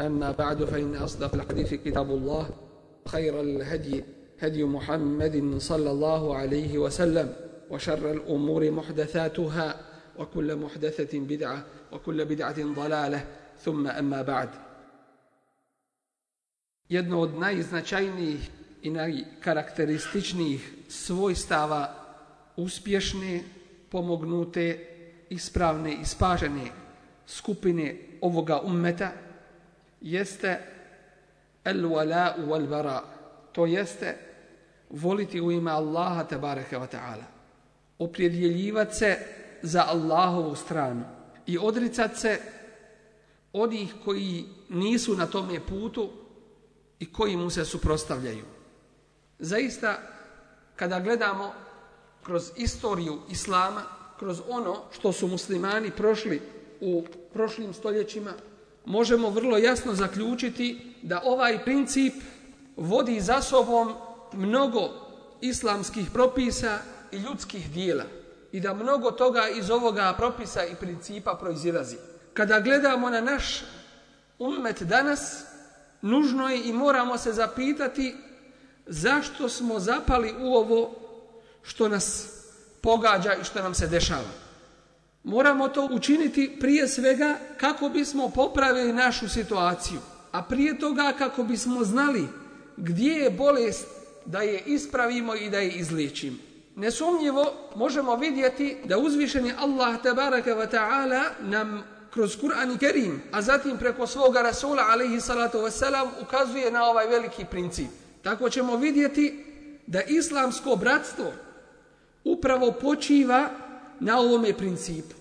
أما بعد فإن أصدق الحديث كتاب الله خير الهدي هدي محمد صلى الله عليه وسلم وشر الأمور محدثاتها وكل محدثة بدعة وكل بدعة ضلالة ثم أما بعد Jedno od najznačajnijih i najkarakterističnijih svojstava uspješne, pomognute, ispravne i spažene skupine ovoga ummeta – jeste el wala wal bara to jeste voliti u ime Allaha te bareke ve taala opredjeljivati se za Allahovu stranu i odricati se od ih koji nisu na tom putu i koji mu se suprotstavljaju zaista kada gledamo kroz istoriju islama kroz ono što su muslimani prošli u prošlim stoljećima možemo vrlo jasno zaključiti da ovaj princip vodi za sobom mnogo islamskih propisa i ljudskih dijela i da mnogo toga iz ovoga propisa i principa proizilazi. Kada gledamo na naš umet danas, nužno je i moramo se zapitati zašto smo zapali u ovo što nas pogađa i što nam se dešava. Moramo to učiniti prije svega kako bismo popravili našu situaciju, a prije toga kako bismo znali gdje je bolest da je ispravimo i da je izličimo. Nesumnjivo možemo vidjeti da uzvišeni Allah tabaraka wa ta'ala nam kroz Kur'an i Kerim, a zatim preko svoga Rasula alaihi salatu wasalam ukazuje na ovaj veliki princip. Tako ćemo vidjeti da islamsko bratstvo upravo počiva na ovome principu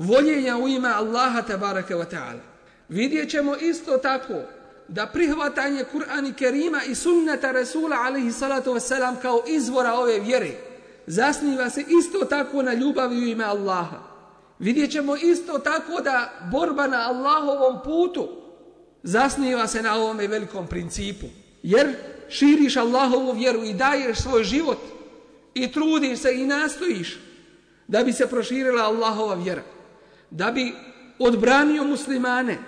voljenja u ime Allaha tabaraka wa ta'ala. Vidjet ćemo isto tako da prihvatanje Kur'an i Kerima i sunnata Resula alaihi salatu wasalam kao izvora ove vjere zasniva se isto tako na ljubavi u ime Allaha. Vidjet ćemo isto tako da borba na Allahovom putu zasniva se na ovome velikom principu. Jer širiš Allahovu vjeru i daješ svoj život i trudiš se i nastojiš da bi se proširila Allahova vjera da bi odbranio muslimane,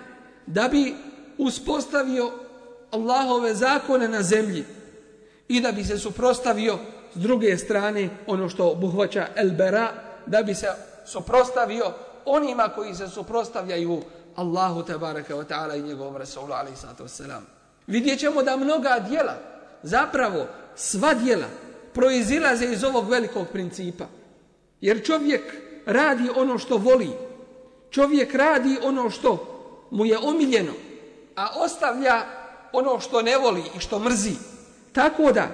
da bi uspostavio Allahove zakone na zemlji i da bi se suprostavio s druge strane ono što obuhvaća El Bera, da bi se suprostavio onima koji se suprostavljaju Allahu tabaraka wa ta'ala i njegovom Rasulu alaihi sallatu wasalam. Vidjet ćemo da mnoga dijela, zapravo sva dijela, proizilaze iz ovog velikog principa. Jer čovjek radi ono što voli, Čovjek radi ono što mu je omiljeno, a ostavlja ono što ne voli i što mrzi. Tako da,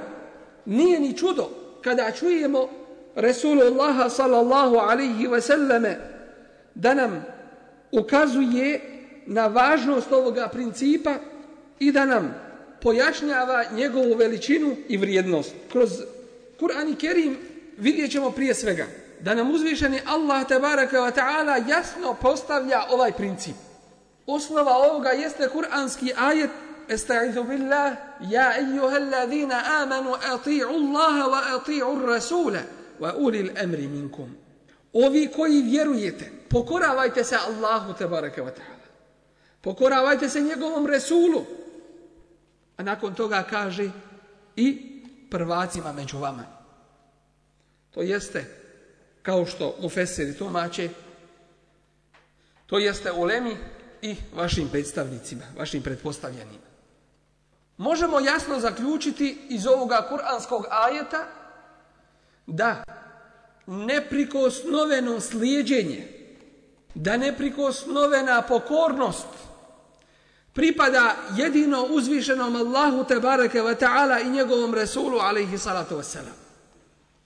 nije ni čudo kada čujemo Resulullaha sallallahu alaihi ve selleme da nam ukazuje na važnost ovoga principa i da nam pojašnjava njegovu veličinu i vrijednost. Kroz Kur'an i Kerim vidjet ćemo prije svega da nam uzvišeni Allah ta'ala jasno postavlja ovaj princip. Osnova ovoga jeste kuranski ajet Esta'idhu billah Ja eyyuhel ladhina amanu ati'u allaha wa ati'u rasula wa ulil emri minkum. Ovi koji vjerujete, pokoravajte se Allahu tabaraka wa ta'ala. Pokoravajte se njegovom resulu. A nakon toga kaže i prvacima među vama. To jeste kao što mu feseri tumače, to jeste ulemi i vašim predstavnicima, vašim predpostavljenima. Možemo jasno zaključiti iz ovoga kuranskog ajeta da neprikosnoveno slijedjenje, da neprikosnovena pokornost pripada jedino uzvišenom Allahu Tebareke ve Teala i njegovom Resulu, alaihi salatu wasalam.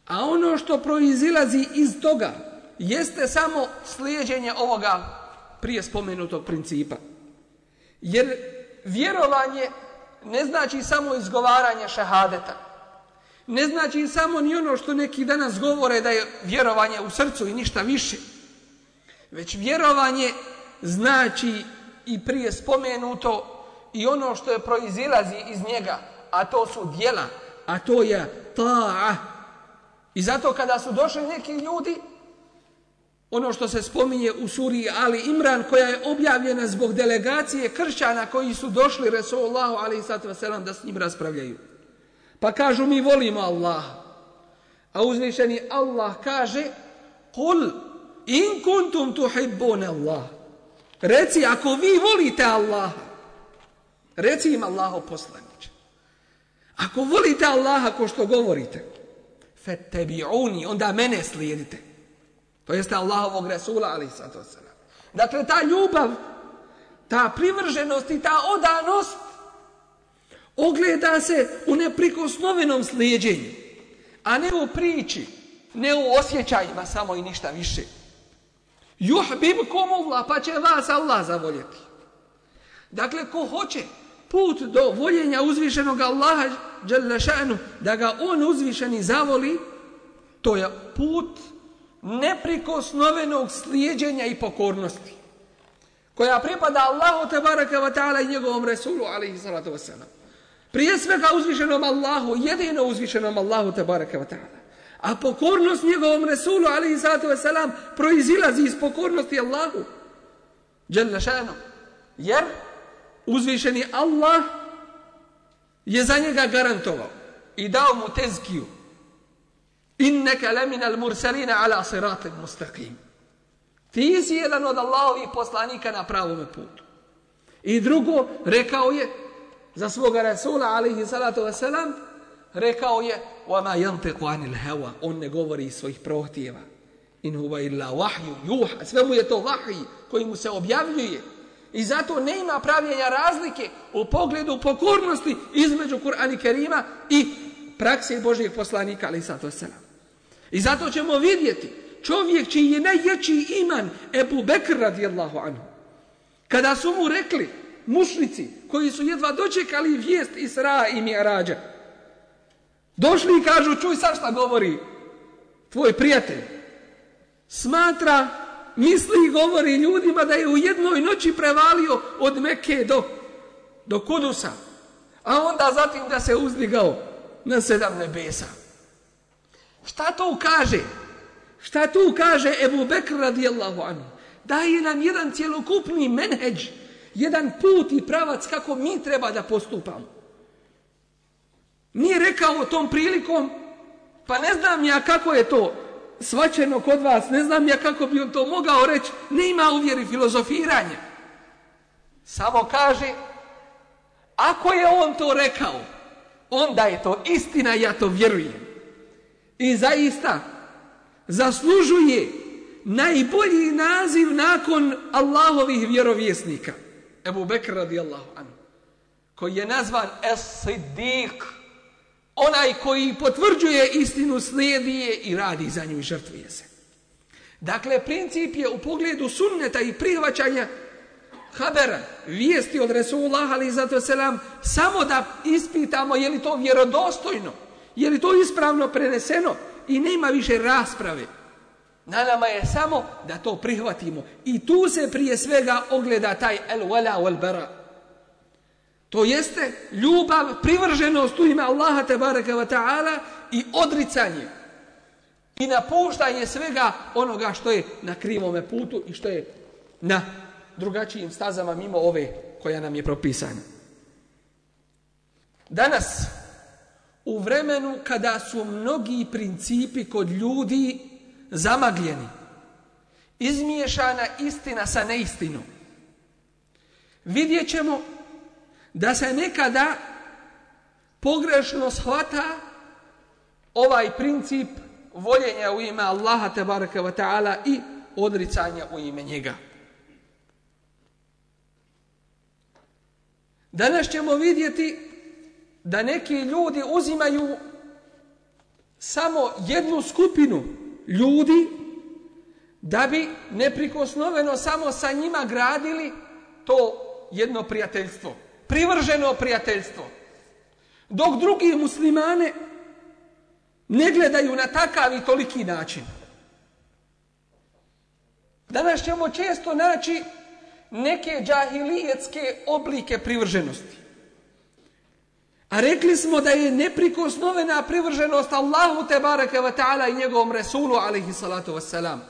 A ono što proizilazi iz toga jeste samo slijeđenje ovoga prije spomenutog principa. Jer vjerovanje ne znači samo izgovaranje šehadeta. Ne znači samo ni ono što neki danas govore da je vjerovanje u srcu i ništa više. Već vjerovanje znači i prije spomenuto i ono što je proizilazi iz njega, a to su dijela, a to je ta'ah I zato kada su došli neki ljudi, ono što se spominje u suri Ali Imran, koja je objavljena zbog delegacije kršćana koji su došli Resulullahu Ali Isatu Veselam da s njim raspravljaju. Pa kažu mi volimo Allah. A uzvišeni Allah kaže Kul in kuntum tuhibbun Allah. Reci ako vi volite Allaha. Reci im Allaho poslaniče. Ako volite Allaha ko što govorite fetebi'uni, onda mene slijedite. To jeste Allahovog Resula, ali i sato se nam. Dakle, ta ljubav, ta privrženost i ta odanost ogleda se u neprikosnovenom slijedjenju, a ne u priči, ne u osjećajima samo i ništa više. Juhbib komu vla, pa će vas Allah zavoljeti. Dakle, ko hoće put do voljenja uzvišenog Allaha, šanu, da ga on uzvišeni zavoli, to je put neprikosnovenog slijedjenja i pokornosti koja pripada Allahu tebaraka wa ta'ala i njegovom Resulu, alaihi salatu wasalam. Prije svega uzvišenom Allahu, jedino uzvišenom Allahu tebaraka wa ta'ala. A pokornost njegovom Resulu, alaihi salatu wasalam, proizilazi iz pokornosti Allahu. Jel Jer uzvišeni Allah je za njega garantovao i dao mu tezkiju inneke lemin al murselina ala siratim mustaqim ti si jedan od Allahovih poslanika na pravome putu i drugo rekao je za svoga Rasula alaihi salatu wasalam rekao je وَمَا يَنْتِقُ عَنِ الْهَوَا On ne govori iz svojih prohtjeva. إِنْ هُوَ إِلَّا وَحْيُ يُوحَ Sve mu je to vahij koji mu se objavljuje. I zato ne ima pravljenja razlike u pogledu pokornosti između Kur'an i Kerima i prakse Božijeg poslanika, ali sato se nam. I zato ćemo vidjeti čovjek čiji je najjači iman Ebu Bekr radijallahu anhu. Kada su mu rekli mušnici koji su jedva dočekali vijest Isra i Mirađa. Došli i kažu, čuj sad šta govori tvoj prijatelj. Smatra misli i govori ljudima da je u jednoj noći prevalio od Mekke do, do Kudusa, a onda zatim da se uzdigao na sedam nebesa. Šta to ukaže? Šta tu ukaže Ebu Bekr radijallahu anu? Daje nam jedan cjelokupni menheđ, jedan put i pravac kako mi treba da postupamo. Nije rekao tom prilikom, pa ne znam ja kako je to, svačeno kod vas, ne znam ja kako bi on to mogao reći, ne ima uvjeri filozofiranje. Samo kaže, ako je on to rekao, onda je to istina, ja to vjerujem. I zaista, zaslužuje najbolji naziv nakon Allahovih vjerovjesnika. Ebu Bekr radijallahu anhu, koji je nazvan Es-Siddiq, onaj koji potvrđuje istinu slijedi je i radi za nju i žrtvuje se. Dakle, princip je u pogledu sunneta i prihvaćanja habera, vijesti od Resulullah, ali i zato selam, samo da ispitamo je li to vjerodostojno, je li to ispravno preneseno i nema više rasprave. Na nama je samo da to prihvatimo. I tu se prije svega ogleda taj el-wala, el-bara, To jeste ljubav, privrženost u ime Allaha tebareka wa ta'ala i odricanje i napuštanje svega onoga što je na krivome putu i što je na drugačijim stazama mimo ove koja nam je propisana. Danas, u vremenu kada su mnogi principi kod ljudi zamagljeni, izmiješana istina sa neistinom, vidjet ćemo da se nekada pogrešno shvata ovaj princip voljenja u ime Allaha tabaraka wa ta'ala i odricanja u ime njega. Danas ćemo vidjeti da neki ljudi uzimaju samo jednu skupinu ljudi da bi neprikosnoveno samo sa njima gradili to jedno prijateljstvo privrženo prijateljstvo. Dok drugi muslimane ne gledaju na takav i toliki način. Danas ćemo često naći neke džahilijetske oblike privrženosti. A rekli smo da je neprikosnovena privrženost Allahu te bareke ve taala i njegovom resulu alejhi salatu vesselam.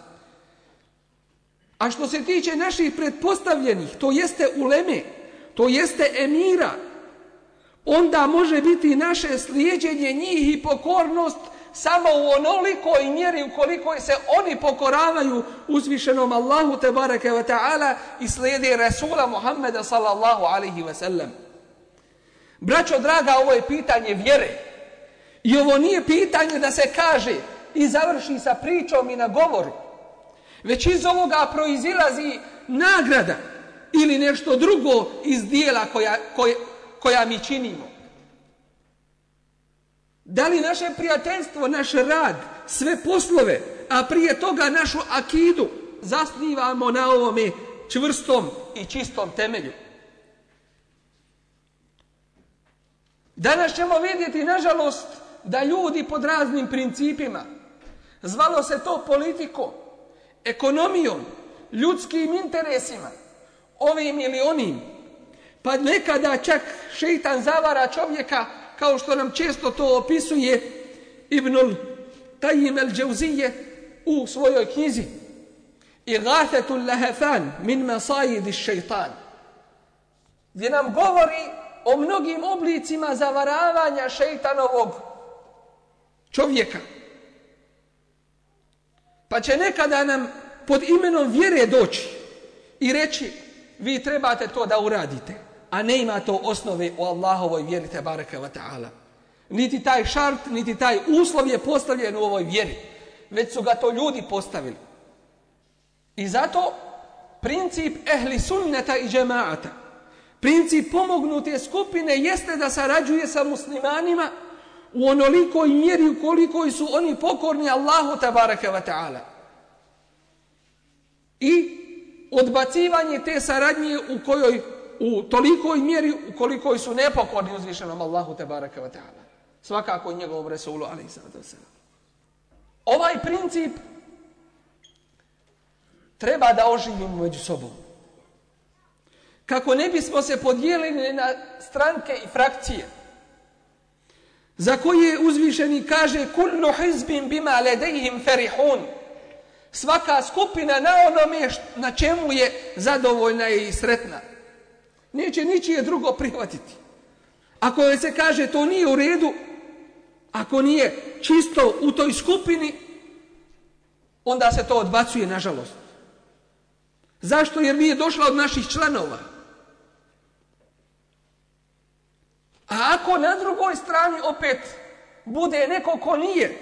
A što se tiče naših pretpostavljenih, to jeste uleme, to jeste emira, onda može biti naše slijedjenje njih i pokornost samo u onolikoj mjeri ukoliko se oni pokoravaju uzvišenom Allahu te bareke ve taala i slijede Resula Muhameda sallallahu alejhi ve sellem. Braćo draga, ovo je pitanje vjere. I ovo nije pitanje da se kaže i završi sa pričom i na govoru. Već iz ovoga proizilazi nagrada ili nešto drugo iz dijela koja, koja, koja mi činimo. Da li naše prijateljstvo, naš rad, sve poslove, a prije toga našu akidu, zasnivamo na ovome čvrstom i čistom temelju? Danas ćemo vidjeti, nažalost, da ljudi pod raznim principima, zvalo se to politiko, ekonomijom, ljudskim interesima, ovim ili onim. Pa nekada čak šeitan zavara čovjeka, kao što nam često to opisuje Ibnul Tajim el Džavzije u svojoj knjizi. I gathetul lehefan min mesajidi šeitan. Gdje nam govori o mnogim oblicima zavaravanja šeitanovog čovjeka. Pa će nekada nam pod imenom vjere doći i reći vi trebate to da uradite, a ne ima to osnove u Allahovoj vjeri tebareke wa ta'ala. Niti taj šart, niti taj uslov je postavljen u ovoj vjeri, već su ga to ljudi postavili. I zato princip ehli sunneta i džemaata, princip pomognute skupine jeste da sarađuje sa muslimanima u onolikoj mjeri u koliko su oni pokorni Allahu tabaraka wa ta'ala. I odbacivanje te saradnje u kojoj u tolikoj mjeri u kolikoj su nepokorni uzvišenom Allahu te baraka wa ta'ala. Svakako i njegovom Resulu, ali i sada se. Ovaj princip treba da oživimo među sobom. Kako ne bismo se podijelili na stranke i frakcije za koje uzvišeni kaže kullu hizbin bima ledejhim ferihun. Kako svaka skupina na onome na čemu je zadovoljna i sretna. Neće ničije drugo prihvatiti. Ako joj se kaže to nije u redu, ako nije čisto u toj skupini, onda se to odbacuje, nažalost. Zašto? Jer nije došla od naših članova. A ako na drugoj strani opet bude neko ko nije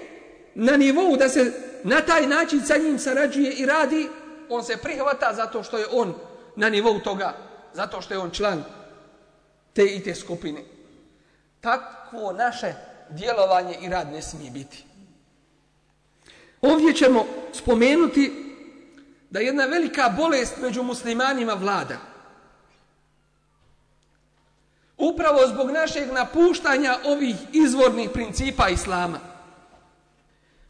na nivou da se na taj način sa njim sarađuje i radi, on se prihvata zato što je on na nivou toga, zato što je on član te i te skupine. Takvo naše djelovanje i rad ne smije biti. Ovdje ćemo spomenuti da jedna velika bolest među muslimanima vlada. Upravo zbog našeg napuštanja ovih izvornih principa islama.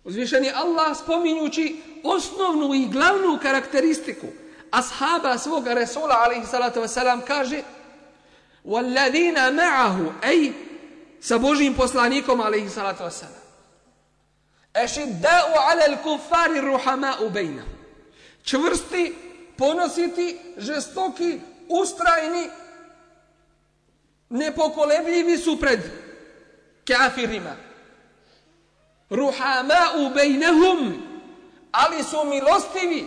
Uzvišeni Allah spominjući osnovnu i glavnu karakteristiku ashaba svoga Resula alaihi salatu wasalam kaže وَالَّذِينَ مَعَهُ اَيْ sa Božim poslanikom alaihi salatu wasalam اَشِدَّاُ عَلَى الْكُفَارِ رُحَمَاُ بَيْنَ čvrsti, ponositi, žestoki, ustrajni nepokolebljivi su pred kafirima ruhama u bejnehum, ali su milostivi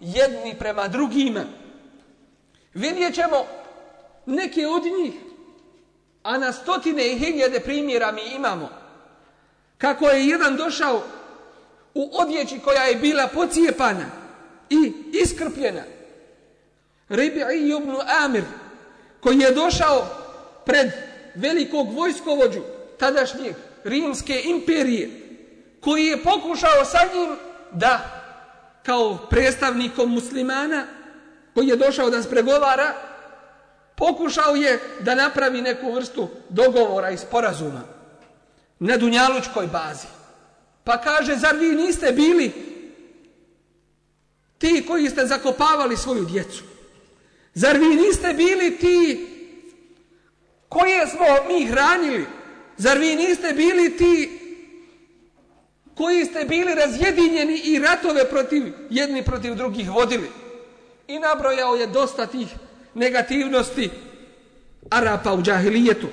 jedni prema drugima. Vidjet ćemo neke od njih, a na stotine i hiljede primjera mi imamo, kako je jedan došao u odjeći koja je bila pocijepana i iskrpljena. Ribi'i ibn Amir, koji je došao pred velikog vojskovođu tadašnjeg Rimske imperije, koji je pokušao sa njim da kao predstavnikom muslimana koji je došao da spregovara pokušao je da napravi neku vrstu dogovora i sporazuma na Dunjalučkoj bazi. Pa kaže, zar vi niste bili ti koji ste zakopavali svoju djecu? Zar vi niste bili ti koje smo mi hranili? Zar vi niste bili ti koji ste bili razjedinjeni i ratove protiv jedni protiv drugih vodili. I nabrojao je dosta tih negativnosti Arapa u džahilijetu.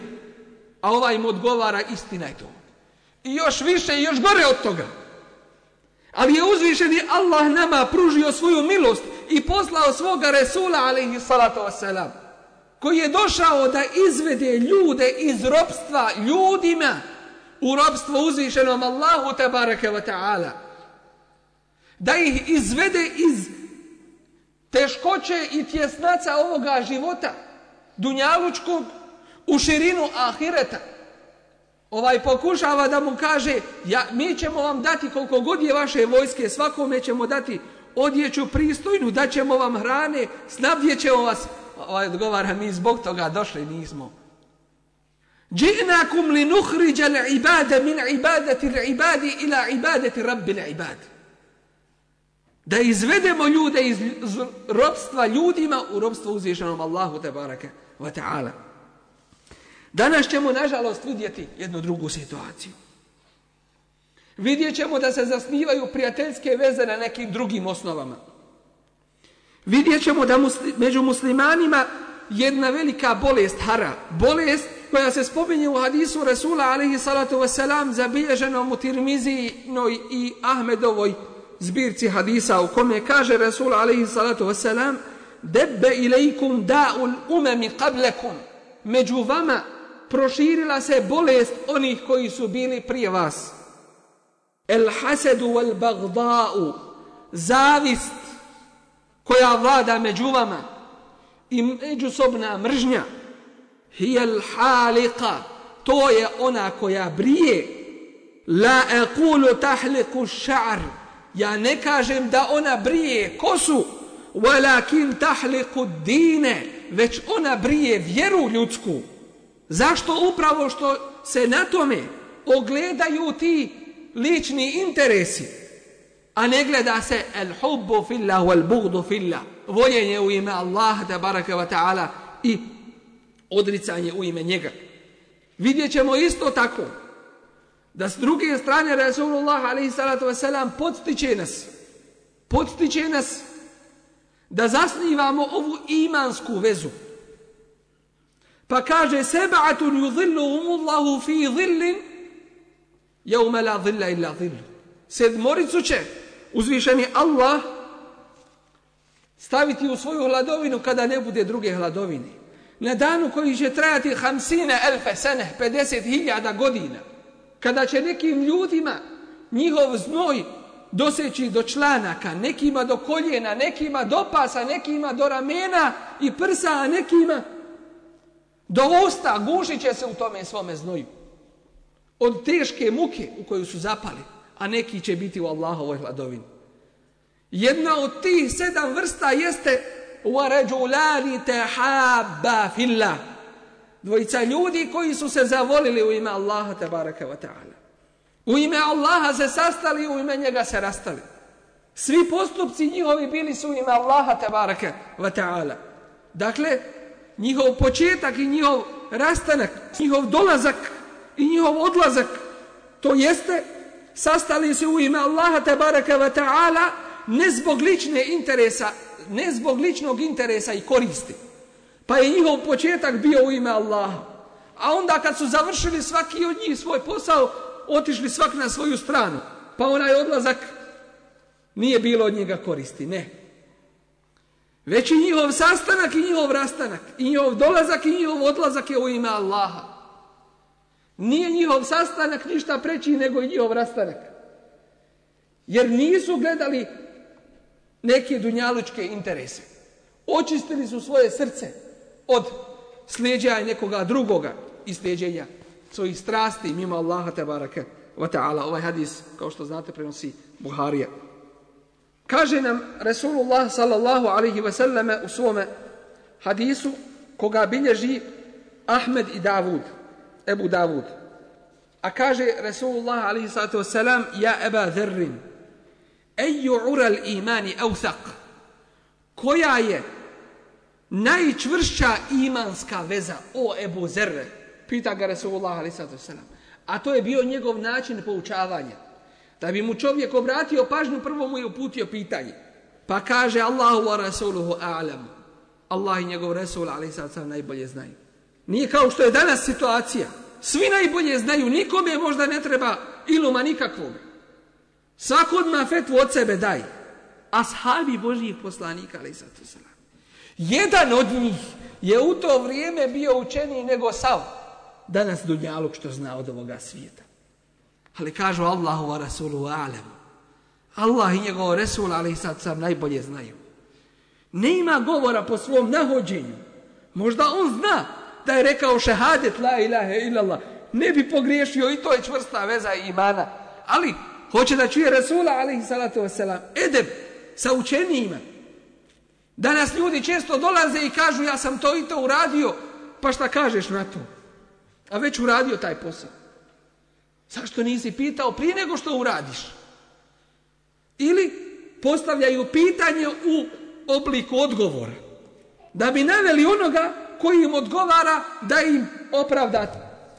A ovaj im odgovara istina je to. I još više i još gore od toga. Ali je uzvišeni Allah nama pružio svoju milost i poslao svoga Resula, alaihi salatu wasalam, koji je došao da izvede ljude iz robstva ljudima, u robstvo uzvišenom Allahu tabaraka wa ta'ala. Da ih izvede iz teškoće i tjesnaca ovoga života, dunjalučkog, u širinu ahireta. Ovaj pokušava da mu kaže, ja, mi ćemo vam dati koliko god je vaše vojske, svakome ćemo dati odjeću pristojnu, daćemo vam hrane, snabdjet ćemo vas. Ovaj odgovara, mi zbog toga došli nismo. جئناكم لنخرج العباد من عبادة العباد إلى عبادة رب العباد da izvedemo ljude iz robstva ljudima u robstvo uzvišenom Allahu tebaraka wa ta'ala. Danas ćemo, nažalost, vidjeti jednu drugu situaciju. Vidjet ćemo da se zasnivaju prijateljske veze na nekim drugim osnovama. Vidjet ćemo da musli, među muslimanima jedna velika bolest hara. Bolest koja se spominje u hadisu Rasula alaihi salatu wasalam zabilježenom u Tirmizinoj i Ahmedovoj zbirci hadisa u kome kaže Rasul alaihi salatu wasalam debbe ilaikum da'ul umami qablekum među vama proširila se bolest onih koji su bili prije vas el hasedu wal bagda'u zavist koja vlada među vama i međusobna mržnja hijel halika, to je ona koja brije. La ekulu tahliku ša'r, ja ne kažem da ona brije kosu, walakin tahliku dine, već ona brije vjeru ljudsku. Zašto upravo što se na tome ogledaju ti lični interesi, a ne gleda se el hubbu filla wal bugdu filla, voljenje u ime Allah, da baraka wa ta'ala, i odricanje u ime njega. Vidjet ćemo isto tako da s druge strane Resulullah a.s. podstiče nas podstiče nas da zasnivamo ovu imansku vezu. Pa kaže seba'atun yudhillu umullahu fi dhillin jeuma la dhilla illa dhillu. Sedmoricu će uzvišeni Allah staviti u svoju hladovinu kada ne bude druge hladovine na danu koji će trajati 50.000 sene, 50.000 godina, kada će nekim ljudima njihov znoj doseći do članaka, nekima do koljena, nekima do pasa, nekima do ramena i prsa, a nekima do usta, gušit će se u tome svome znoju. Od teške muke u koju su zapali, a neki će biti u Allahovoj hladovini. Jedna od tih sedam vrsta jeste وَرَجُلَانِ تَحَابَّ فِي اللَّهِ Dvojica ljudi koji su se zavolili u ime Allaha tabaraka wa ta'ala. U ime Allaha se sastali, u ime njega se rastali. Svi postupci njihovi bili su u ime Allaha tabaraka wa ta'ala. Dakle, njihov početak i njihov rastanak, njihov dolazak i njihov odlazak, to jeste, sastali su u ime Allaha tabaraka wa ta'ala, ne zbog lične interesa ne zbog ličnog interesa i koristi. Pa je njihov početak bio u ime Allaha. A onda kad su završili svaki od njih svoj posao, otišli svak na svoju stranu. Pa onaj odlazak nije bilo od njega koristi, ne. Već i njihov sastanak i njihov rastanak, i njihov dolazak i njihov odlazak je u ime Allaha. Nije njihov sastanak ništa preći nego i njihov rastanak. Jer nisu gledali neke dunjaličke interese. Očistili su svoje srce od slijedjaja nekoga drugoga i slijedjenja svojih strasti mimo Allaha te baraka wa ta'ala. Ovaj hadis, kao što znate, prenosi Buharija. Kaže nam Resulullah sallallahu alaihi ve selleme u svome hadisu koga bilježi Ahmed i Davud, Ebu Davud. A kaže Resulullah alaihi sallatu wa selam, ja eba dherrin, Eju ural imani eusak. Koja je najčvršća imanska veza o Ebu Zerre? Pita ga Resulullah ali sada sada. A to je bio njegov način poučavanja. Da bi mu čovjek obratio pažnju, prvo mu je uputio pitanje. Pa kaže Allahu wa Rasuluhu a'lamu. Allah i njegov Resul ali sada sada najbolje znaju. Nije kao što je danas situacija. Svi najbolje znaju, nikome možda ne treba iluma nikakvome. Svako odmah fetvu od sebe daj. Ashabi Božijih poslanika, ali sad to sada. Jedan od njih je u to vrijeme bio učeniji nego sav. Danas dunjalog što zna od ovoga svijeta. Ali kažu Allahu wa Rasulu wa Alemu. Allah i njegov Resul, ali sad sam najbolje znaju. Ne ima govora po svom nahođenju. Možda on zna da je rekao šehadet la ilaha illallah. Ne bi pogriješio i to je čvrsta veza imana. Ali Hoće da čuje Resula, alaihi salatu wasalam. Edeb sa učenijima. Danas ljudi često dolaze i kažu ja sam to i to uradio. Pa šta kažeš na to? A već uradio taj posao. Zašto nisi pitao prije nego što uradiš? Ili postavljaju pitanje u obliku odgovora. Da bi naveli onoga koji im odgovara da im opravda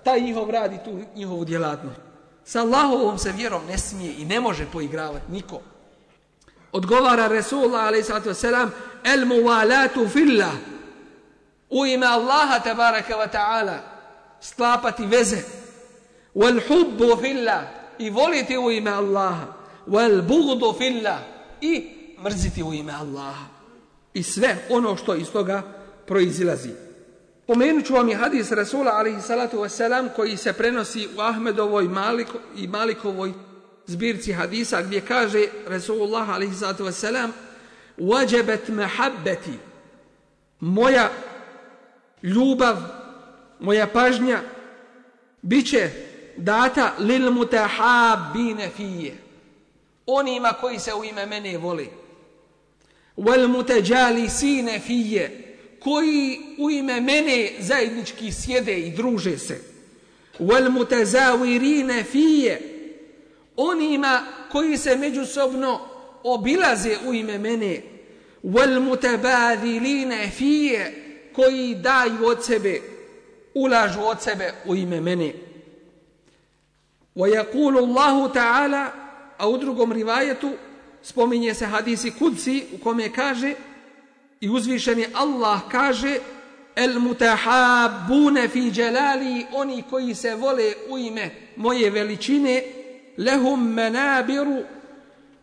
taj njihov rad i tu njihovu djelatnost. Sa Allahovom se vjerom ne smije i ne može poigravati niko. Odgovara Resulullah alaih sallatu wasalam El muvalatu fillah U ime Allaha tabaraka wa ta'ala Sklapati veze Wal hubbu fillah I voliti u ime Allaha Wal bugdu fillah I mrziti u ime Allaha I sve ono što iz toga proizilazi. Spomenut ću vam i hadis Rasula alaihi salatu wasalam koji se prenosi u Ahmedovoj Maliko, i Malikovoj zbirci hadisa gdje kaže Rasulullah alaihi salatu wasalam Wajabat mahabbati Moja ljubav, moja pažnja biće data lil mutahabine fije onima koji se u ime mene vole wal mutajalisine fije koji u ime mene zajednički sjede i druže se. Wal mutazawirine fije, onima koji se međusobno obilaze u ime mene. Wal mutabadiline fije, koji daju od sebe, ulažu od sebe u ime mene. ويقول الله تعالى او درغم روايته spominje se hadisi kudsi u kome kaže I uzvišeni Allah kaže El mutahabune fi djelali oni koji se vole u ime moje veličine lehum menabiru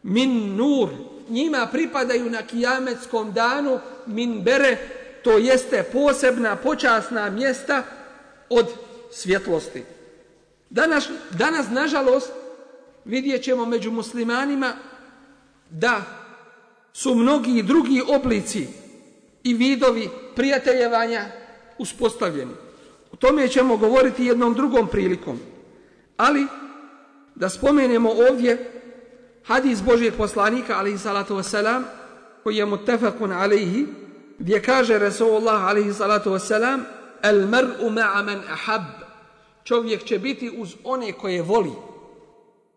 min nur njima pripadaju na kijametskom danu min bere to jeste posebna počasna mjesta od svjetlosti danas, danas nažalost vidjet ćemo među muslimanima da su mnogi drugi oblici i vidovi prijateljevanja uspostavljeni. O tome ćemo govoriti jednom drugom prilikom. Ali da spomenemo ovdje hadis Božijeg poslanika, alaihi salatu wasalam, koji je mutefakun alaihi, gdje kaže Resulullah, alaihi salatu wasalam, el mer'u ma'a men ahab, čovjek će biti uz one koje voli.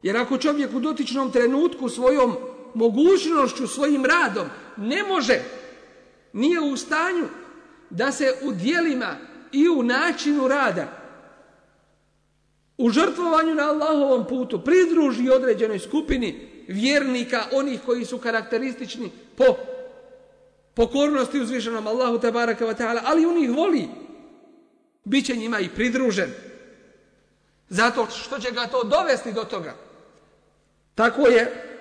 Jer ako čovjek u dotičnom trenutku svojom mogućnošću, svojim radom, ne može nije u stanju da se u dijelima i u načinu rada u žrtvovanju na Allahovom putu pridruži određenoj skupini vjernika, onih koji su karakteristični po pokornosti uzvišenom Allahu tabaraka wa ta'ala, ali on ih voli, bit će njima i pridružen. Zato što će ga to dovesti do toga. Tako je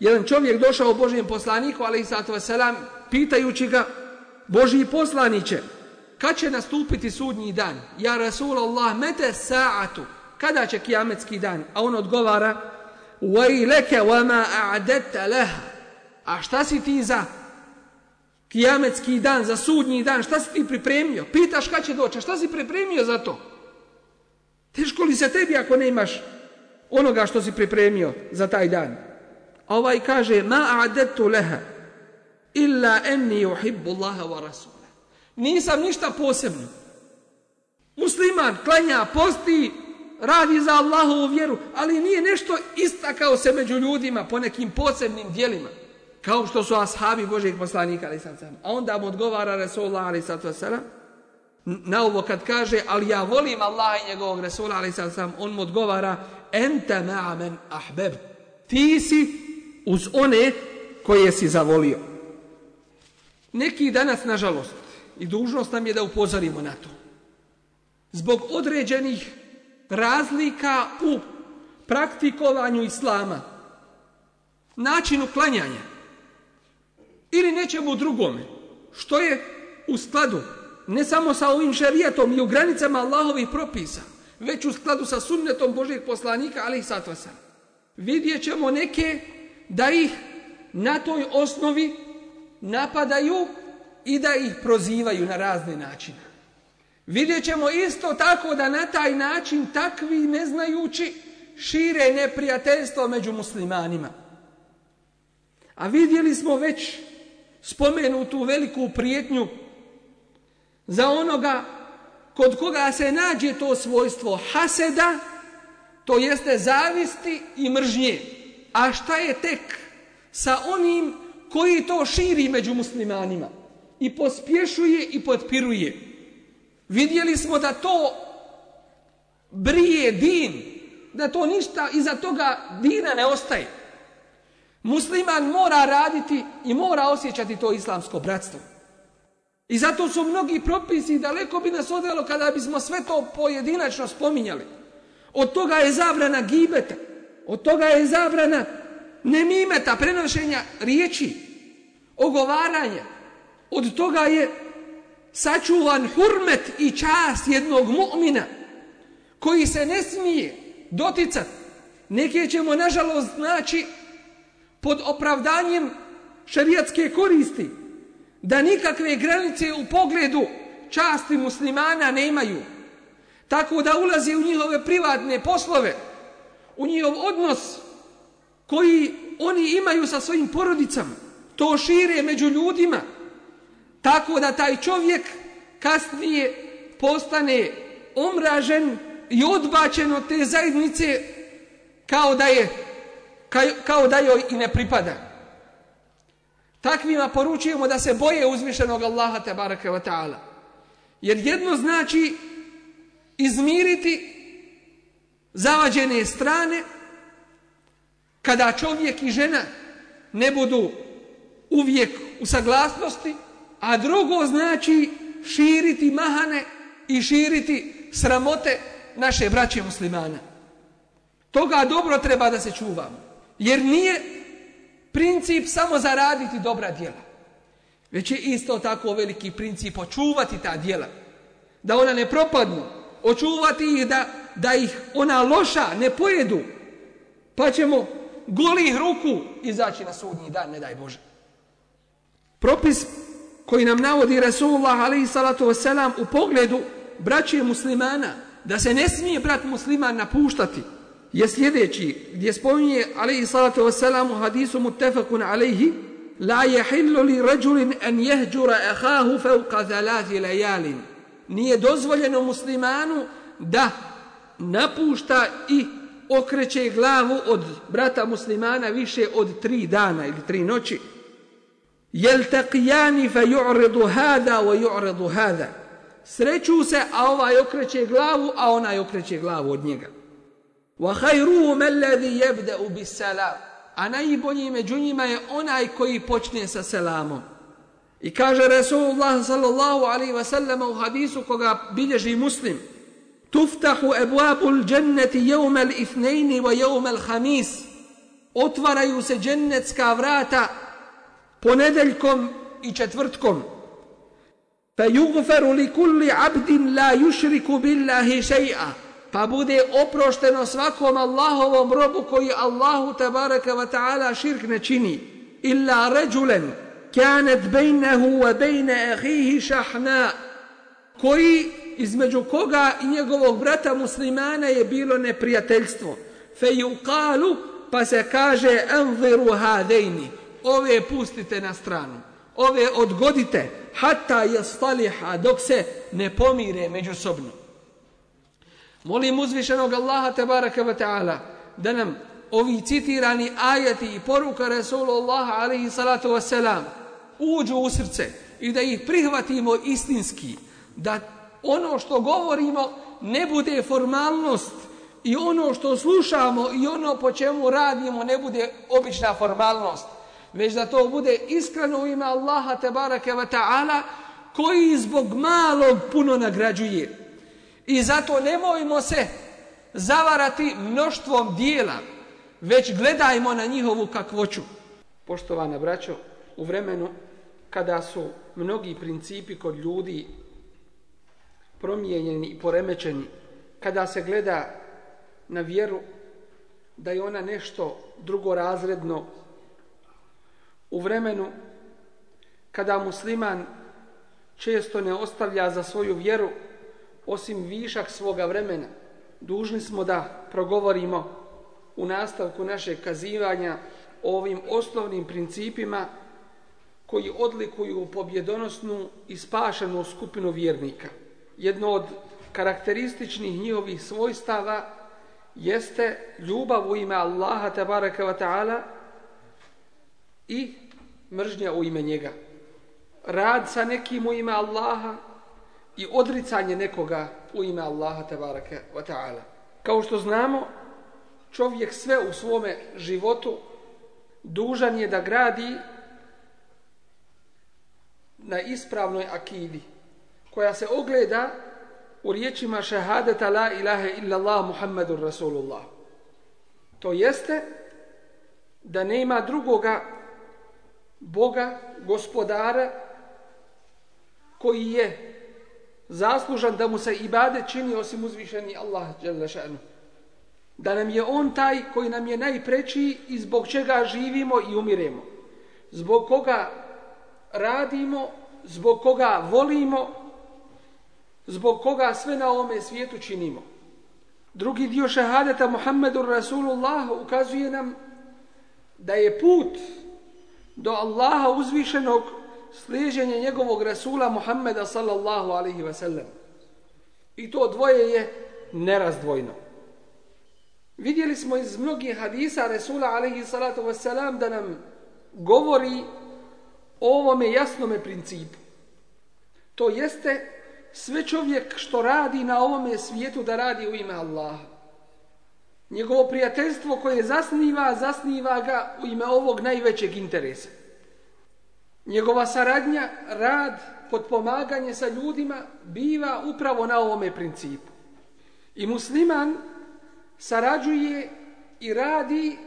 jedan čovjek došao Božijem poslaniku, ali i sato vaselam, pitajući ga, Božiji poslaniće, kad će nastupiti sudnji dan? Ja Rasul Allah, mete sa'atu, kada će kijametski dan? A on odgovara, leke wama a'adete leha, a šta si ti za kijametski dan, za sudnji dan, šta si ti pripremio? Pitaš kad će doći, šta si pripremio za to? Teško li se tebi ako ne imaš onoga što si pripremio za taj dan? ovaj kaže ma adetu leha illa enni uhibbu Allaha wa rasulah. Nisam ništa posebno. Musliman klanja, posti, radi za Allahovu vjeru, ali nije nešto istakao se među ljudima po nekim posebnim dijelima. Kao što su ashabi Božeg poslanika, ali sad sam. A onda mu odgovara Resulullah, ali sad sam. Na ovo kad kaže, ali ja volim Allaha i njegovog Resulullah, ali sad sam. On mu odgovara, ente ma'amen ahbeb. Ti si uz one koje si zavolio. Neki danas, nažalost, i dužnost nam je da upozorimo na to. Zbog određenih razlika u praktikovanju islama, načinu klanjanja ili nečemu drugome, što je u skladu ne samo sa ovim šarijatom i u granicama Allahovih propisa, već u skladu sa sunnetom Božih poslanika, ali i sa to sam. Vidjet ćemo neke da ih na toj osnovi napadaju i da ih prozivaju na razne načine. Vidjet ćemo isto tako da na taj način takvi neznajući šire neprijateljstvo među muslimanima. A vidjeli smo već spomenutu veliku prijetnju za onoga kod koga se nađe to svojstvo haseda, to jeste zavisti i mržnje a šta je tek sa onim koji to širi među muslimanima i pospješuje i potpiruje. Vidjeli smo da to brije din, da to ništa iza toga dina ne ostaje. Musliman mora raditi i mora osjećati to islamsko bratstvo. I zato su mnogi propisi daleko bi nas odelo kada bismo sve to pojedinačno spominjali. Od toga je zabrana gibeta. Od toga je zabrana nemimeta, prenošenja riječi, ogovaranja. Od toga je sačuvan hurmet i čast jednog mu'mina koji se ne smije doticat. Neke ćemo, nažalost, znači pod opravdanjem šarijatske koristi da nikakve granice u pogledu časti muslimana ne imaju. Tako da ulazi u njihove privatne poslove u njihov odnos koji oni imaju sa svojim porodicama, to šire među ljudima, tako da taj čovjek kasnije postane omražen i odbačen od te zajednice kao da je kao da joj i ne pripada. Takvima poručujemo da se boje uzvišenog Allaha tabaraka wa ta'ala. Jer jedno znači izmiriti zavađene strane, kada čovjek i žena ne budu uvijek u saglasnosti, a drugo znači širiti mahane i širiti sramote naše braće muslimana. Toga dobro treba da se čuvamo. Jer nije princip samo zaraditi dobra djela. Već je isto tako veliki princip očuvati ta djela. Da ona ne propadnu. Očuvati ih da da ih ona loša ne pojedu, pa ćemo golih ruku izaći na sudnji dan, ne daj Bože. Propis koji nam navodi Rasulullah alaihi salatu wasalam u pogledu braće muslimana, da se ne smije brat musliman napuštati, je sljedeći, gdje spominje alaihi salatu wasalam u hadisu mutefakun alaihi, La yahillu li rajulin an yahjura akhahu fawqa thalath layalin. Nije dozvoljeno muslimanu da napušta i okreće glavu od brata muslimana više od tri dana ili tri noći. Jel taqijani fa ju'redu hada wa ju'redu hada. Sreću se, a ovaj okreće glavu, a onaj okreće glavu od njega. Wa hajruhu me ledi jebde u bisalam. A najbolji među njima je onaj koji počne sa selamom. I kaže Resulullah sallallahu alaihi wa sallam u hadisu koga bilježi muslim. Tuftahu ebuabul dženneti jeumel ifnejni wa jeumel hamis. Otvaraju se džennetska vrata ponedeljkom i četvrtkom. Fe jugferu li kulli abdin la jušriku billahi šeja. Pa bude oprošteno svakom Allahovom robu koji Allahu tabaraka wa ta'ala širk ne čini. Illa ređulen kanet bejnehu wa bejne ehihi šahna. Koji između koga i njegovog brata muslimana je bilo neprijateljstvo. Fe yuqalu pa se kaže anziru hadaini. Ove pustite na stranu. Ove odgodite hatta yastaliha dok se ne pomire međusobno. Molim uzvišenog Allaha te baraka ve taala da nam ovi citirani ajati i poruka Resulu Allaha alaihi salatu wasalam uđu u srce i da ih prihvatimo istinski, da ono što govorimo ne bude formalnost i ono što slušamo i ono po čemu radimo ne bude obična formalnost, već da to bude iskreno u ime Allaha tabaraka wa ta'ala koji zbog malog puno nagrađuje. I zato nemojmo se zavarati mnoštvom dijela, već gledajmo na njihovu kakvoću. Poštovana braćo, u vremenu kada su mnogi principi kod ljudi promijenjeni i poremećeni kada se gleda na vjeru da je ona nešto drugorazredno u vremenu kada musliman često ne ostavlja za svoju vjeru osim višak svoga vremena dužni smo da progovorimo u nastavku našeg kazivanja o ovim osnovnim principima koji odlikuju pobjedonosnu i spašenu skupinu vjernika jedno od karakterističnih njihovih svojstava jeste ljubav u ime Allaha tabaraka wa ta'ala i mržnja u ime njega. Rad sa nekim u ime Allaha i odricanje nekoga u ime Allaha tabaraka wa ta'ala. Kao što znamo, čovjek sve u svome životu dužan je da gradi na ispravnoj akidi koja se ogleda u riječima šehadeta la ilaha illallah muhammedun rasulullah. To jeste da nema drugoga Boga, gospodara, koji je zaslužan da mu se ibade čini osim uzvišeni Allah Đelešanu. Da nam je on taj koji nam je najpreći i zbog čega živimo i umiremo. Zbog koga radimo, zbog koga volimo zbog koga sve na ome svijetu činimo. Drugi dio šehadeta Muhammedu Rasulullah ukazuje nam da je put do Allaha uzvišenog sliježenje njegovog Rasula Muhammeda sallallahu alaihi ve sellem. I to dvoje je nerazdvojno. Vidjeli smo iz mnogih hadisa Rasula alaihi salatu ve sellem da nam govori o ovome jasnome principu. To jeste sve čovjek što radi na ovome svijetu da radi u ime Allaha. Njegovo prijateljstvo koje zasniva, zasniva ga u ime ovog najvećeg interesa. Njegova saradnja, rad, podpomaganje sa ljudima biva upravo na ovome principu. I musliman sarađuje i radi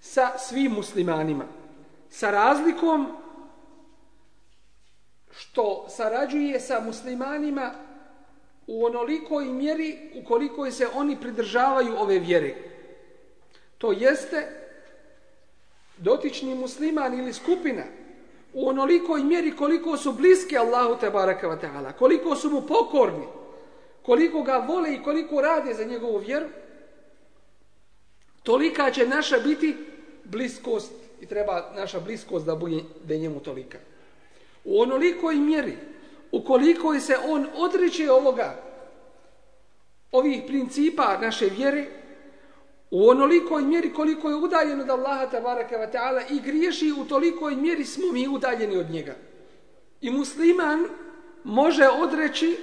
sa svim muslimanima. Sa razlikom što sarađuje sa muslimanima u onolikoj mjeri ukoliko se oni pridržavaju ove vjere. To jeste dotični musliman ili skupina u onolikoj mjeri koliko su bliske Allahu te baraka wa ta'ala, koliko su mu pokorni, koliko ga vole i koliko rade za njegovu vjeru, tolika će naša biti bliskost i treba naša bliskost da bude njemu tolika u onolikoj mjeri ukoliko se on odriče ovoga ovih principa naše vjere u onolikoj mjeri koliko je udaljen od Allaha tabaraka wa ta'ala i griješi u tolikoj mjeri smo mi udaljeni od njega i musliman može odreći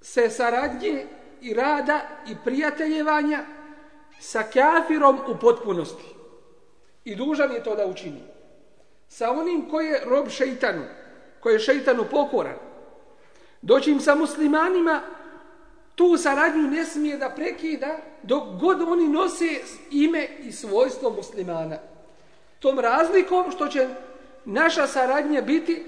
se saradnje i rada i prijateljevanja sa kafirom u potpunosti i dužan je to da učinimo sa onim koji je rob šeitanu, koji je šeitanu pokoran. Doći im sa muslimanima, tu saradnju ne smije da prekida dok god oni nose ime i svojstvo muslimana. Tom razlikom što će naša saradnja biti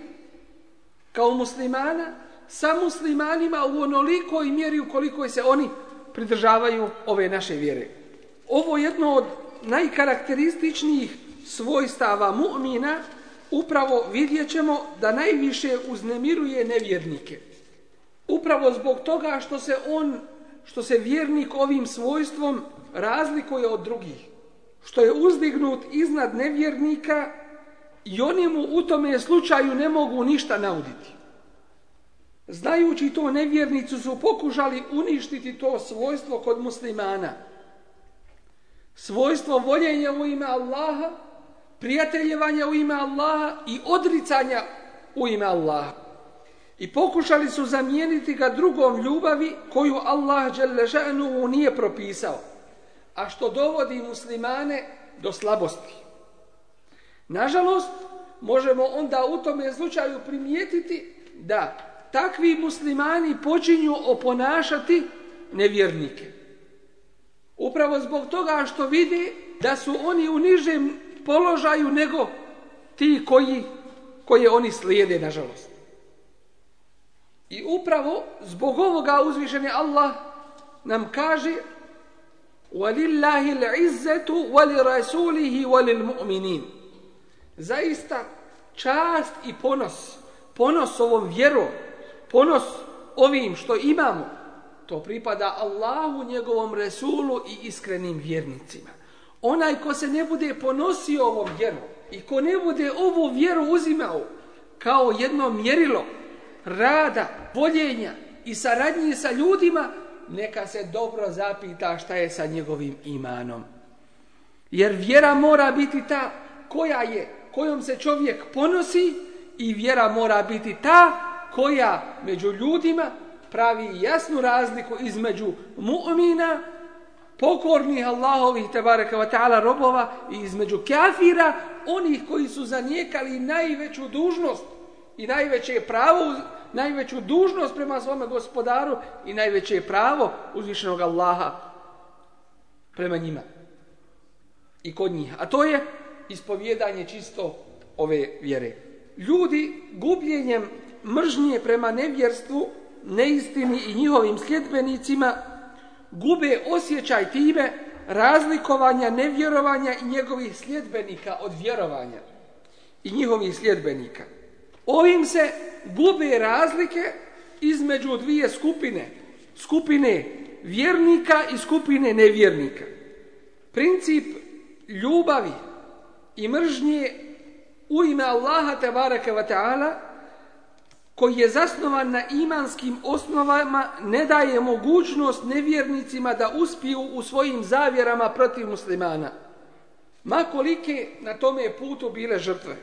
kao muslimana sa muslimanima u onolikoj mjeri u kolikoj se oni pridržavaju ove naše vjere. Ovo je jedno od najkarakterističnijih svojstava mu'mina, upravo vidjet ćemo da najviše uznemiruje nevjernike. Upravo zbog toga što se on, što se vjernik ovim svojstvom razlikuje od drugih. Što je uzdignut iznad nevjernika i oni mu u tome slučaju ne mogu ništa nauditi. Znajući to nevjernicu su pokušali uništiti to svojstvo kod muslimana. Svojstvo voljenja u ime Allaha, prijateljevanja u ime Allaha i odricanja u ime Allaha. I pokušali su zamijeniti ga drugom ljubavi koju Allah Đelešanuhu nije propisao, a što dovodi muslimane do slabosti. Nažalost, možemo onda u tome slučaju primijetiti da takvi muslimani počinju oponašati nevjernike. Upravo zbog toga što vidi da su oni u nižem položaju nego ti koji koje oni slijede, nažalost. I upravo zbog ovoga uzvišeni Allah nam kaže وَلِلَّهِ الْعِزَّةُ وَلِرَسُولِهِ وَلِلْمُؤْمِنِينَ Zaista čast i ponos, ponos ovom vjerom, ponos ovim što imamo, to pripada Allahu, njegovom Resulu i iskrenim vjernicima. Onaj ko se ne bude ponosio ovom vjerom i ko ne bude ovu vjeru uzimao kao jedno mjerilo rada, voljenja i saradnje sa ljudima, neka se dobro zapita šta je sa njegovim imanom. Jer vjera mora biti ta koja je, kojom se čovjek ponosi i vjera mora biti ta koja među ljudima pravi jasnu razliku između mu'mina pokornih Allahovih tebareka wa ta'ala robova i između kafira onih koji su zanijekali najveću dužnost i najveće pravo najveću dužnost prema svome gospodaru i najveće pravo uzvišenog Allaha prema njima i kod njih a to je ispovjedanje čisto ove vjere ljudi gubljenjem mržnje prema nevjerstvu neistini i njihovim sljedbenicima gube osjećaj time razlikovanja, nevjerovanja i njegovih sljedbenika od vjerovanja i njihovih sljedbenika. Ovim se gube razlike između dvije skupine, skupine vjernika i skupine nevjernika. Princip ljubavi i mržnje u ime Allaha tebareke wa ta'ala koji je zasnovan na imanskim osnovama ne daje mogućnost nevjernicima da uspiju u svojim zavjerama protiv muslimana. Ma kolike na tome je putu bile žrtve.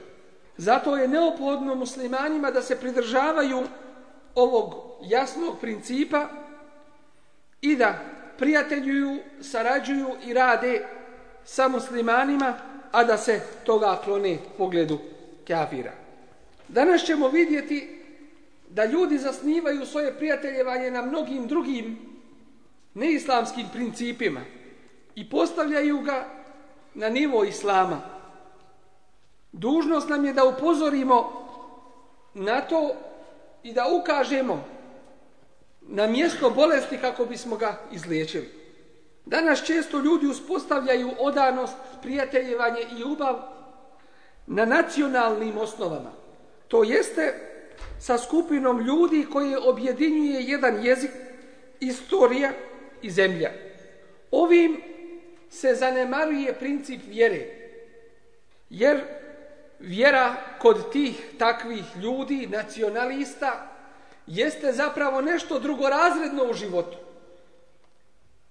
Zato je neophodno muslimanima da se pridržavaju ovog jasnog principa i da prijateljuju, sarađuju i rade sa muslimanima, a da se toga klone pogledu kafira. Danas ćemo vidjeti da ljudi zasnivaju svoje prijateljevanje na mnogim drugim neislamskim principima i postavljaju ga na nivo islama. Dužnost nam je da upozorimo na to i da ukažemo na mjesto bolesti kako bismo ga izliječili. Danas često ljudi uspostavljaju odanost, prijateljevanje i ljubav na nacionalnim osnovama. To jeste sa skupinom ljudi koje objedinjuje jedan jezik, istorija i zemlja. Ovim se zanemaruje princip vjere, jer vjera kod tih takvih ljudi, nacionalista, jeste zapravo nešto drugorazredno u životu,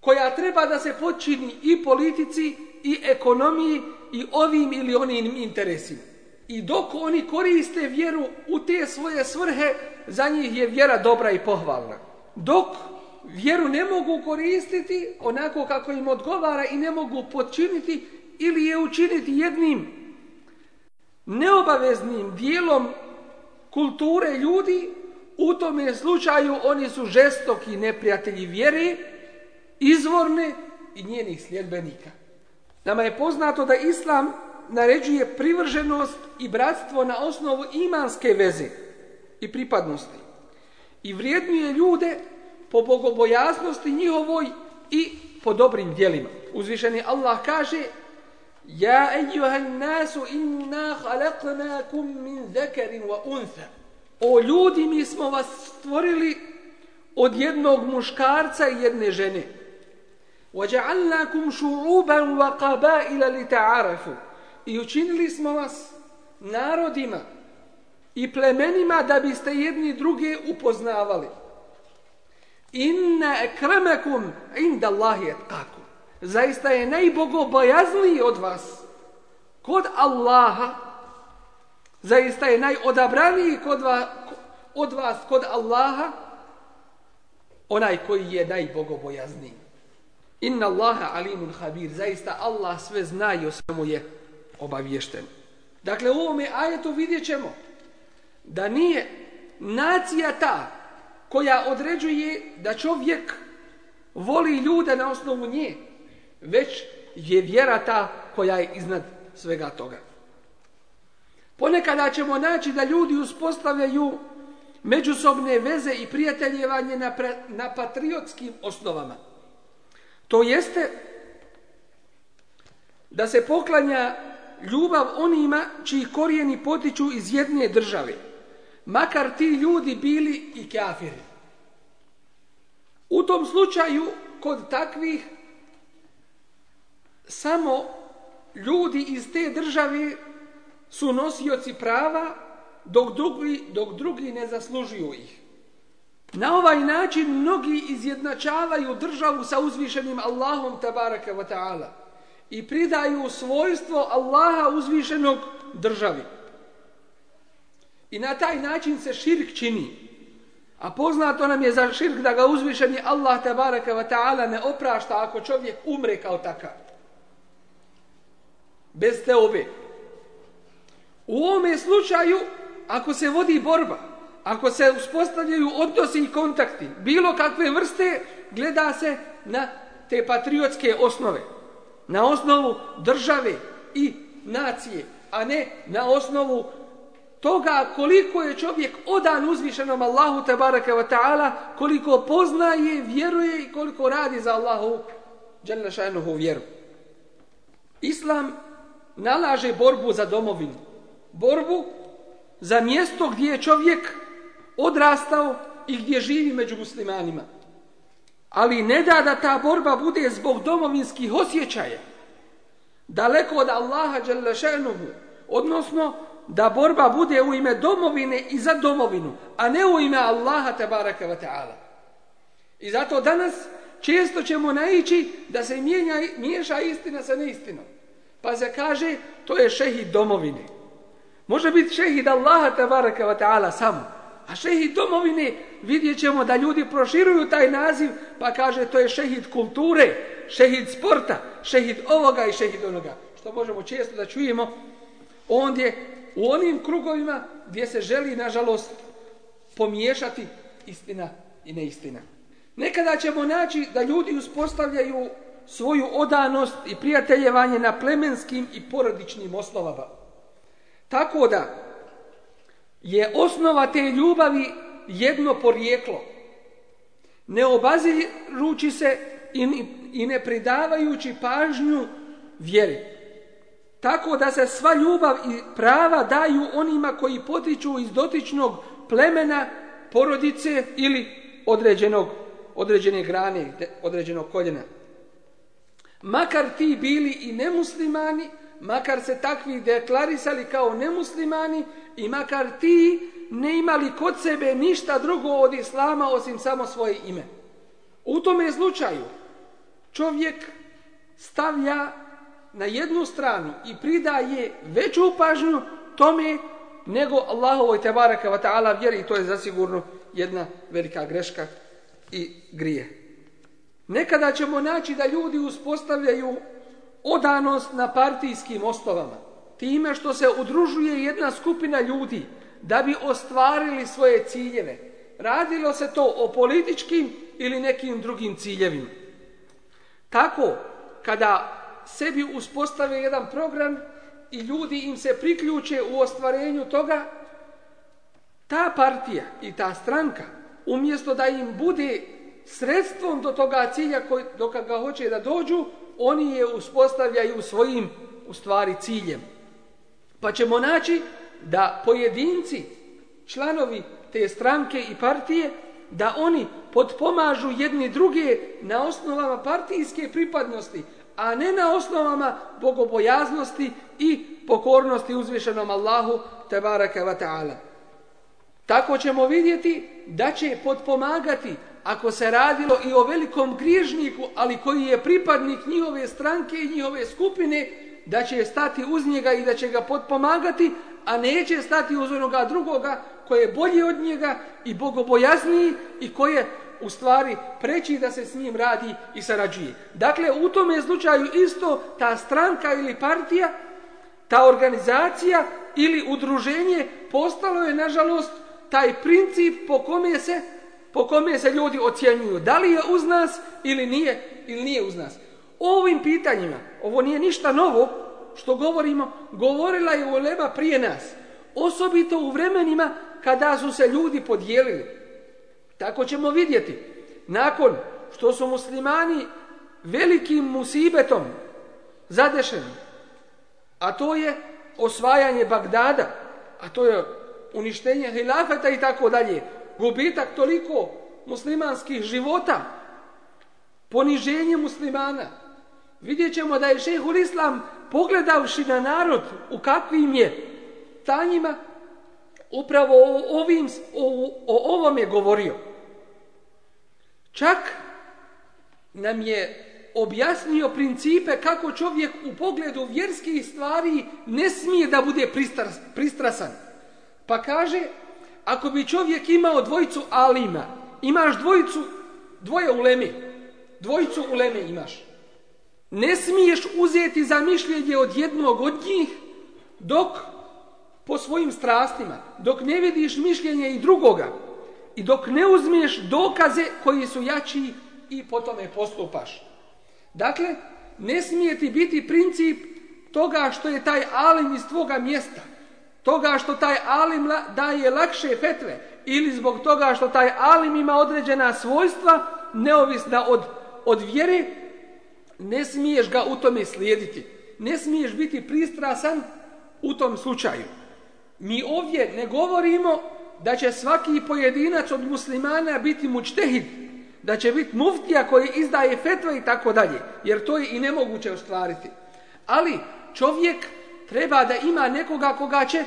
koja treba da se počini i politici, i ekonomiji, i ovim ili onim interesima. I dok oni koriste vjeru u te svoje svrhe, za njih je vjera dobra i pohvalna. Dok vjeru ne mogu koristiti onako kako im odgovara i ne mogu počiniti ili je učiniti jednim neobaveznim dijelom kulture ljudi, u tome slučaju oni su žestoki neprijatelji vjere, izvorne i njenih sljedbenika. Nama je poznato da Islam naređuje privrženost i bratstvo na osnovu imanske veze i pripadnosti i vrijednuje ljude po bogobojaznosti njihovoj i po dobrim dijelima. Uzvišeni Allah kaže Ja ejuhan nasu inna halaknakum min zekerin wa unsa. O ljudi mi smo vas stvorili od jednog muškarca i jedne žene. Wa ja'alnakum šu'uban wa qaba'ila li ta'arafu i učinili smo vas narodima i plemenima da biste jedni druge upoznavali. Inna ekremekum inda Allahi et kako. Zaista je najbogobojazniji od vas kod Allaha. Zaista je najodabraniji kod va, od vas kod Allaha onaj koji je najbogobojazniji. Inna Allaha alimun habir. Zaista Allah sve zna i o svemu je obavješteni. Dakle, u ovome ajetu vidjet ćemo da nije nacija ta koja određuje da čovjek voli ljude na osnovu nje, već je vjera ta koja je iznad svega toga. Ponekada ćemo naći da ljudi uspostavljaju međusobne veze i prijateljevanje na, pre, na patriotskim osnovama. To jeste da se poklanja ljubav onima čiji korijeni potiču iz jedne države. Makar ti ljudi bili i kafiri. U tom slučaju, kod takvih, samo ljudi iz te države su nosioci prava, dok drugi, dok drugi ne zaslužuju ih. Na ovaj način mnogi izjednačavaju državu sa uzvišenim Allahom tabaraka wa ta'ala i pridaju svojstvo Allaha uzvišenog državi. I na taj način se širk čini. A poznato nam je za širk da ga uzvišeni Allah tabaraka wa ta'ala ne oprašta ako čovjek umre kao takav. Bez te obe. U ovome slučaju, ako se vodi borba, ako se uspostavljaju odnosi i kontakti, bilo kakve vrste, gleda se na te patriotske osnove na osnovu države i nacije, a ne na osnovu toga koliko je čovjek odan uzvišenom Allahu tabaraka wa ta'ala, koliko poznaje, vjeruje i koliko radi za Allahu djelnašanuhu vjeru. Islam nalaže borbu za domovinu, borbu za mjesto gdje je čovjek odrastao i gdje živi među muslimanima. Ali ne da da ta borba bude zbog domovinskih osjećaja. Daleko od Allaha Đalešenuhu. Odnosno, da borba bude u ime domovine i za domovinu, a ne u ime Allaha Tebaraka wa Ta'ala. I zato danas često ćemo naići da se mijenja, miješa istina sa neistinom. Pa se kaže, to je šehid domovine. Može biti šehid Allaha Tebaraka wa Ta'ala samo. A šehid domovine, vidjet ćemo da ljudi proširuju taj naziv, pa kaže to je šehid kulture, šehid sporta, šehid ovoga i šehid onoga. Što možemo često da čujemo ondje u onim krugovima gdje se želi, nažalost, pomiješati istina i neistina. Nekada ćemo naći da ljudi uspostavljaju svoju odanost i prijateljevanje na plemenskim i porodičnim osnovama. Tako da, je osnova te ljubavi jedno porijeklo. Ne obazirući se i ne pridavajući pažnju vjeri. Tako da se sva ljubav i prava daju onima koji potiču iz dotičnog plemena, porodice ili određenog, određene grane, određenog koljena. Makar ti bili i nemuslimani, makar se takvi deklarisali kao nemuslimani i makar ti ne imali kod sebe ništa drugo od islama osim samo svoje ime. U tome slučaju čovjek stavlja na jednu stranu i pridaje veću pažnju tome nego Allahovoj tebaraka wa ta'ala vjeri i to je zasigurno jedna velika greška i grije. Nekada ćemo naći da ljudi uspostavljaju odanost na partijskim osnovama, time što se udružuje jedna skupina ljudi da bi ostvarili svoje ciljeve. Radilo se to o političkim ili nekim drugim ciljevima. Tako, kada sebi uspostave jedan program i ljudi im se priključe u ostvarenju toga, ta partija i ta stranka, umjesto da im bude sredstvom do toga cilja koji, do kada ga hoće da dođu, oni je uspostavljaju svojim u stvari ciljem. Pa ćemo naći da pojedinci, članovi te stranke i partije, da oni potpomažu jedni druge na osnovama partijske pripadnosti, a ne na osnovama bogobojaznosti i pokornosti uzvišenom Allahu tebara kevata'ala. Tako ćemo vidjeti da će potpomagati ako se radilo i o velikom griježniku, ali koji je pripadnik njihove stranke i njihove skupine, da će stati uz njega i da će ga potpomagati, a neće stati uz onoga drugoga koji je bolji od njega i bogobojazniji i koji je u stvari preći da se s njim radi i sarađuje. Dakle, u tome slučaju isto ta stranka ili partija, ta organizacija ili udruženje postalo je, nažalost, taj princip po kome se po kome se ljudi ocjenjuju da li je uz nas ili nije ili nije uz nas ovim pitanjima ovo nije ništa novo što govorimo govorila je ulema prije nas osobito u vremenima kada su se ljudi podijelili tako ćemo vidjeti nakon što su muslimani velikim musibetom zadešeni a to je osvajanje Bagdada a to je uništenje hilafeta i tako dalje gubitak toliko muslimanskih života, poniženje muslimana. Vidjet ćemo da je šehul islam pogledavši na narod u kakvim je tanjima, upravo o, ovim, o, o ovom je govorio. Čak nam je objasnio principe kako čovjek u pogledu vjerskih stvari ne smije da bude pristras, pristrasan. Pa kaže, ako bi čovjek imao dvojicu alima, imaš dvojicu, dvoje uleme, dvojicu uleme imaš. Ne smiješ uzeti za mišljenje od jednog od njih dok po svojim strastima, dok ne vidiš mišljenje i drugoga i dok ne uzmiješ dokaze koji su jači i po tome postupaš. Dakle, ne smije ti biti princip toga što je taj alim iz tvoga mjesta – toga što taj alim daje lakše fetve ili zbog toga što taj alim ima određena svojstva neovisna od, od vjere, ne smiješ ga u tome slijediti. Ne smiješ biti pristrasan u tom slučaju. Mi ovdje ne govorimo da će svaki pojedinac od muslimana biti mučtehid, da će biti muftija koji izdaje fetve i tako dalje, jer to je i nemoguće ostvariti. Ali čovjek treba da ima nekoga koga će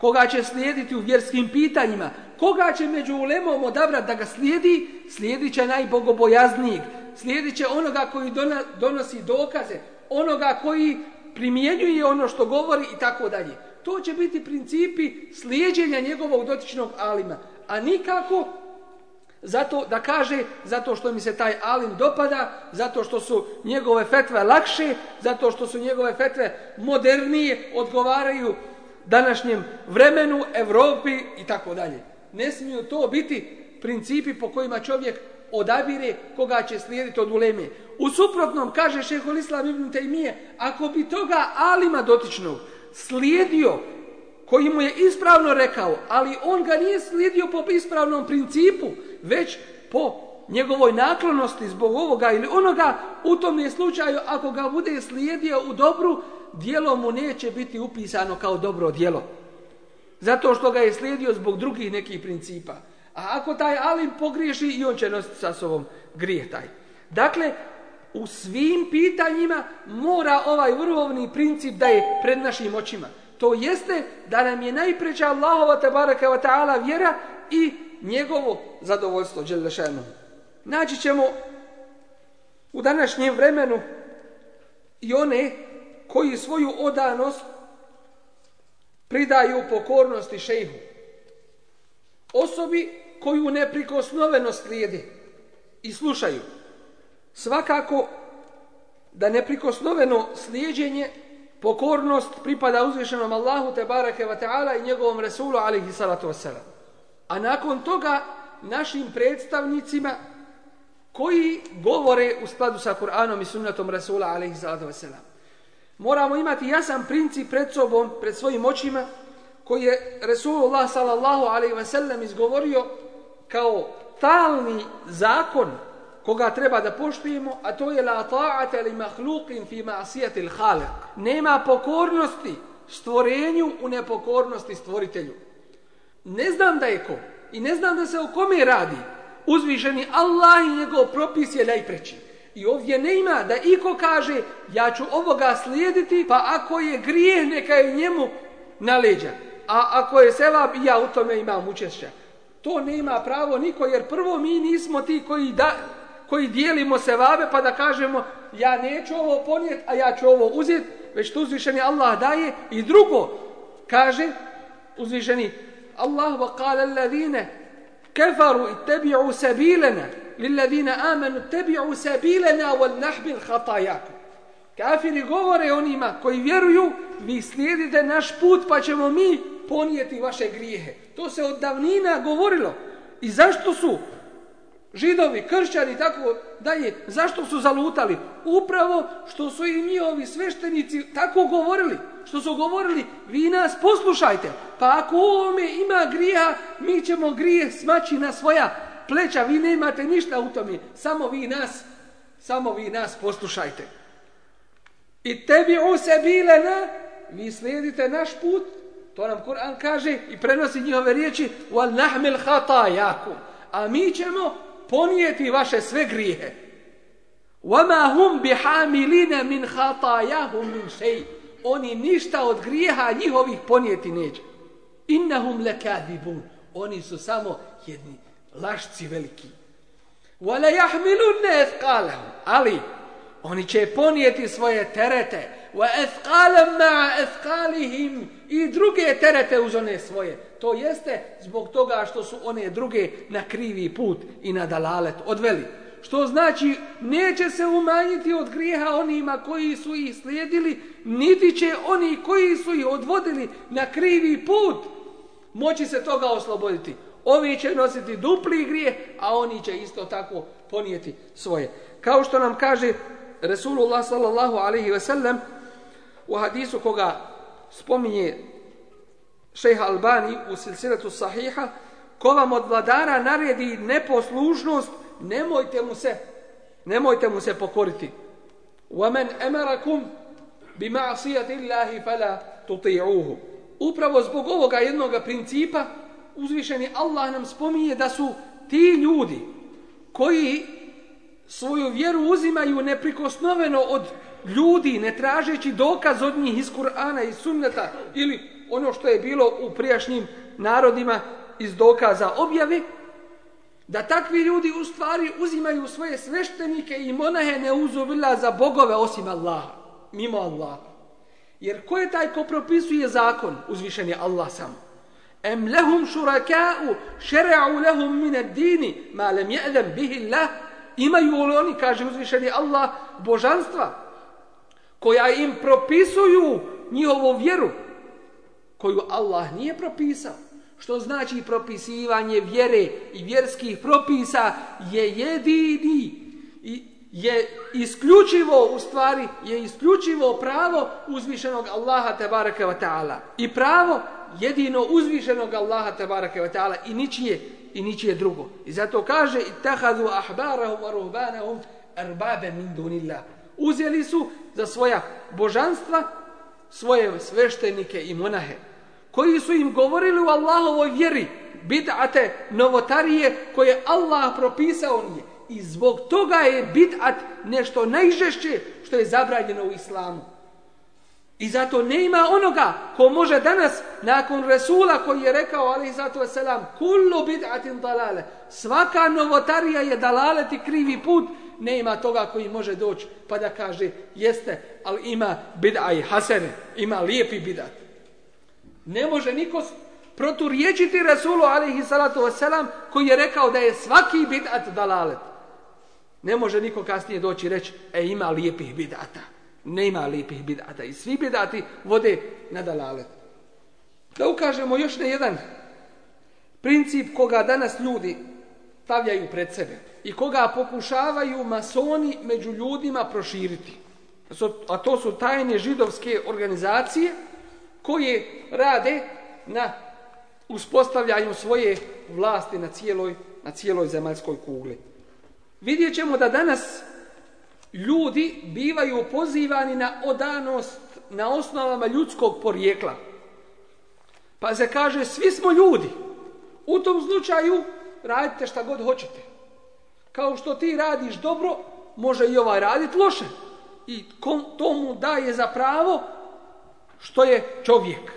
koga će slijediti u vjerskim pitanjima. Koga će među ulemom odabrati da ga slijedi? Slijedit će najbogobojaznijeg. Slijedit će onoga koji donosi dokaze. Onoga koji primjenjuje ono što govori i tako dalje. To će biti principi slijedjenja njegovog dotičnog alima. A nikako zato da kaže zato što mi se taj alim dopada zato što su njegove fetve lakše zato što su njegove fetve modernije odgovaraju današnjem vremenu Evropi i tako dalje ne smiju to biti principi po kojima čovjek odabire koga će slijediti od uleme u suprotnom kaže šehol islam ibn Tejmije ako bi toga alima dotičnog slijedio koji mu je ispravno rekao ali on ga nije slijedio po ispravnom principu već po njegovoj naklonosti zbog ovoga ili onoga, u tom je slučaju ako ga bude slijedio u dobru, dijelo mu neće biti upisano kao dobro dijelo. Zato što ga je slijedio zbog drugih nekih principa. A ako taj alim pogriješi, i on će nositi sa sobom grije taj. Dakle, u svim pitanjima mora ovaj vrhovni princip da je pred našim očima. To jeste da nam je najpreća Allahova tabaraka wa ta'ala vjera i njegovo zadovoljstvo Đelešenu. Naći ćemo u današnjem vremenu i one koji svoju odanost pridaju pokornosti šejhu. Osobi koju neprikosnoveno slijede i slušaju. Svakako da neprikosnoveno slijedjenje pokornost pripada uzvišenom Allahu te barake va ta'ala i njegovom Resulu alihi salatu wasalam a nakon toga našim predstavnicima koji govore u skladu sa Kur'anom i sunnatom Rasula alaihissalatu wasalam. Moramo imati jasan princip pred sobom, pred svojim očima, koji je Rasulullah sallallahu alaihi wa sallam izgovorio kao talni zakon koga treba da poštujemo, a to je la ta'ata li mahlukin fi ma'asijatil halak. Nema pokornosti stvorenju u nepokornosti stvoritelju ne znam da je ko i ne znam da se o kome radi, uzvišeni Allah i njegov propis je najpreći. I ovdje ne ima da iko kaže ja ću ovoga slijediti pa ako je grijeh neka je njemu na leđa. A ako je sevap ja u tome imam učešća. To nema pravo niko jer prvo mi nismo ti koji, da, koji dijelimo sevabe pa da kažemo ja neću ovo ponijet a ja ću ovo uzeti već tu uzvišeni Allah daje i drugo kaže uzvišeni Allah وقال الذين كفروا اتبعوا سبيلنا للذين آمنوا اتبعوا سبيلنا ولنحمل خطاياكم كافري govore onima koji vjeruju vi slijedite naš put pa ćemo mi ponijeti vaše grijehe to se od davnina govorilo i zašto su židovi, kršćani, tako dalje, zašto su zalutali? Upravo što su i mi ovi sveštenici tako govorili, što su govorili, vi nas poslušajte, pa ako u ovome ima grija, mi ćemo grije smaći na svoja pleća, vi ne imate ništa u tome, samo vi nas, samo vi nas poslušajte. I tebi u se bile na, vi slijedite naš put, to nam Kur'an kaže i prenosi njihove riječi, wal nahmil hatajakum. A mi ćemo ponijeti vaše sve grijehe. وَمَا هُمْ بِحَامِلِينَ مِنْ خَطَايَهُمْ مِنْ شَيْءٍ Oni ništa od grijeha njihovih ponijeti neće. إِنَّهُمْ لَكَذِبُونَ Oni su samo jedni lašci veliki. وَلَيَحْمِلُونَ اَثْقَالَهُمْ Ali, oni će ponijeti svoje terete, وَأَثْقَالَمْ مَعَ أَثْقَالِهِمْ I druge terete uz one svoje. To jeste zbog toga što su one druge na krivi put i na dalalet odveli. Što znači, neće se umanjiti od grijeha onima koji su ih slijedili, niti će oni koji su ih odvodili na krivi put moći se toga osloboditi. Ovi će nositi dupli grijeh, a oni će isto tako ponijeti svoje. Kao što nam kaže Resulullah sallallahu alaihi ve sellem, u hadisu koga spominje šeha Albani u silsiletu sahiha, ko vam od vladara naredi neposlušnost, nemojte mu se, nemojte mu se pokoriti. وَمَنْ أَمَرَكُمْ بِمَعْصِيَةِ اللَّهِ فَلَا تُطِعُوهُ Upravo zbog ovoga jednoga principa uzvišeni Allah nam spominje da su ti ljudi koji svoju vjeru uzimaju neprikosnoveno od ljudi ne tražeći dokaz od njih iz Kur'ana i sunneta ili ono što je bilo u prijašnjim narodima iz dokaza objave, da takvi ljudi u stvari uzimaju svoje sveštenike i monahe ne uzuvila za bogove osim Allaha, mimo Allaha. Jer ko je taj ko propisuje zakon, uzvišen je Allah sam. Em lehum šuraka'u šere'u lehum mine dini ma lem je'lem bihi Imaju li oni, kaže uzvišeni Allah, božanstva koja im propisuju njihovu vjeru, koju Allah nije propisao. Što znači propisivanje vjere i vjerskih propisa je jedini i je isključivo u stvari je isključivo pravo uzvišenog Allaha tebareke ve taala i pravo jedino uzvišenog Allaha tebareke ve taala i ničije i ničije drugo i zato kaže ittahadu ahbarahum wa ruhbanahum arbaba min dunillah uzeli su za svoja božanstva, svoje sveštenike i monahe, koji su im govorili u Allahovoj vjeri, bid'ate novotarije koje Allah propisao nije. I zbog toga je bid'at nešto najžešće što je zabranjeno u islamu. I zato ne ima onoga ko može danas nakon Resula koji je rekao alaih sallatu wasalam kullu bid'atin dalale svaka novotarija je dalalet i krivi put ne ima toga koji može doći pa da kaže jeste, ali ima bida i hasene, ima lijepi bidat. Ne može niko proturječiti Rasulu alaihi salatu wasalam koji je rekao da je svaki bidat dalalet. Ne može niko kasnije doći i reći, e ima lijepih bidata. Ne ima lijepih bidata. I svi bidati vode na dalalet. Da ukažemo još na jedan princip koga danas ljudi stavljaju pred sebe i koga pokušavaju masoni među ljudima proširiti. A to su tajne židovske organizacije koje rade na uspostavljanju svoje vlasti na cijeloj, na cijeloj zemaljskoj kugli. Vidjet ćemo da danas ljudi bivaju pozivani na odanost na osnovama ljudskog porijekla. Pa se kaže, svi smo ljudi. U tom slučaju radite šta god hoćete kao što ti radiš dobro, može i ovaj radit loše. I to mu daje za pravo što je čovjek.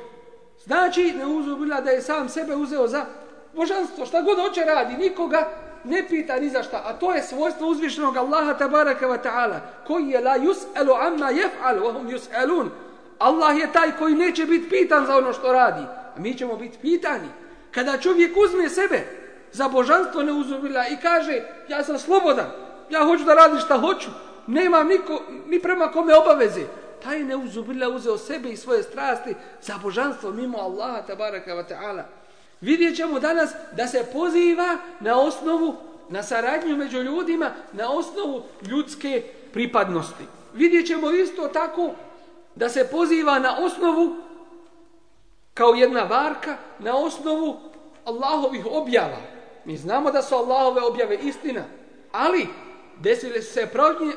Znači, ne uzubila da je sam sebe uzeo za božanstvo. Šta god hoće radi, nikoga ne pita ni za šta. A to je svojstvo uzvišenog Allaha tabaraka wa ta'ala. Koji je la yus'elu amma jef'al, vahum yus'elun. Allah je taj koji neće biti pitan za ono što radi. A mi ćemo biti pitani. Kada čovjek uzme sebe, za božanstvo ne uzubila i kaže ja sam slobodan, ja hoću da radim šta hoću, nemam niko, ni prema kome obaveze. Taj ne uzubila uzeo sebe i svoje strasti za božanstvo mimo Allaha tabaraka wa ta'ala. Vidjet ćemo danas da se poziva na osnovu, na saradnju među ljudima, na osnovu ljudske pripadnosti. Vidjet ćemo isto tako da se poziva na osnovu kao jedna varka na osnovu Allahovih objava mi znamo da su Allahove objave istina, ali desile su se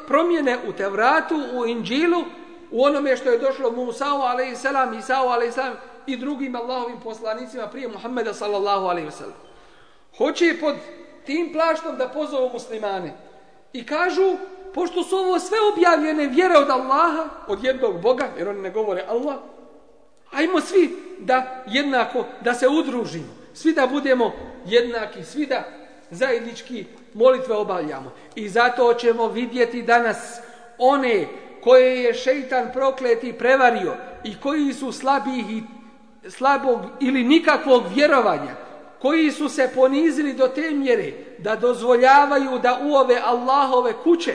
promjene u Tevratu, u Inđilu, u onome što je došlo Musa'u a.s. i Sa'u a.s. i drugim Allahovim poslanicima prije Muhammeda sallallahu a.s. Hoće pod tim plaštom da pozovu muslimane i kažu, pošto su ovo sve objavljene vjere od Allaha, od jednog Boga, jer oni ne govore Allah, ajmo svi da jednako, da se udružimo, svi da budemo jednaki svi da zajednički molitve obavljamo. I zato ćemo vidjeti danas one koje je šeitan prokleti prevario i koji su slabih i slabog ili nikakvog vjerovanja, koji su se ponizili do te mjere da dozvoljavaju da u ove Allahove kuće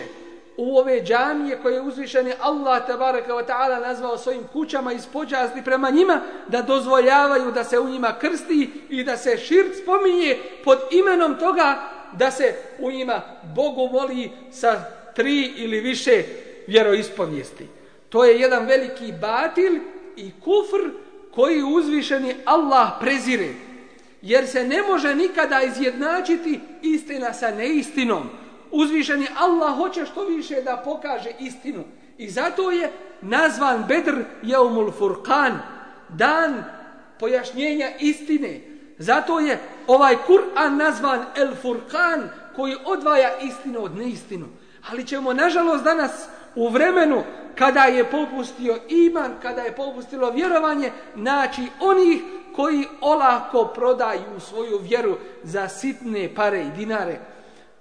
u ove džamije koje je uzvišeni Allah tabaraka wa ta'ala nazvao svojim kućama ispođazni prema njima da dozvoljavaju da se u njima krsti i da se širt spominje pod imenom toga da se u njima Bogu voli sa tri ili više vjeroispovijesti. To je jedan veliki batil i kufr koji uzvišeni Allah prezire. Jer se ne može nikada izjednačiti istina sa neistinom uzvišeni Allah hoće što više da pokaže istinu. I zato je nazvan Bedr Jeumul Furkan, dan pojašnjenja istine. Zato je ovaj Kur'an nazvan El Furkan, koji odvaja istinu od neistinu. Ali ćemo, nažalost, danas u vremenu kada je popustio iman, kada je popustilo vjerovanje, naći onih koji olako prodaju svoju vjeru za sitne pare i dinare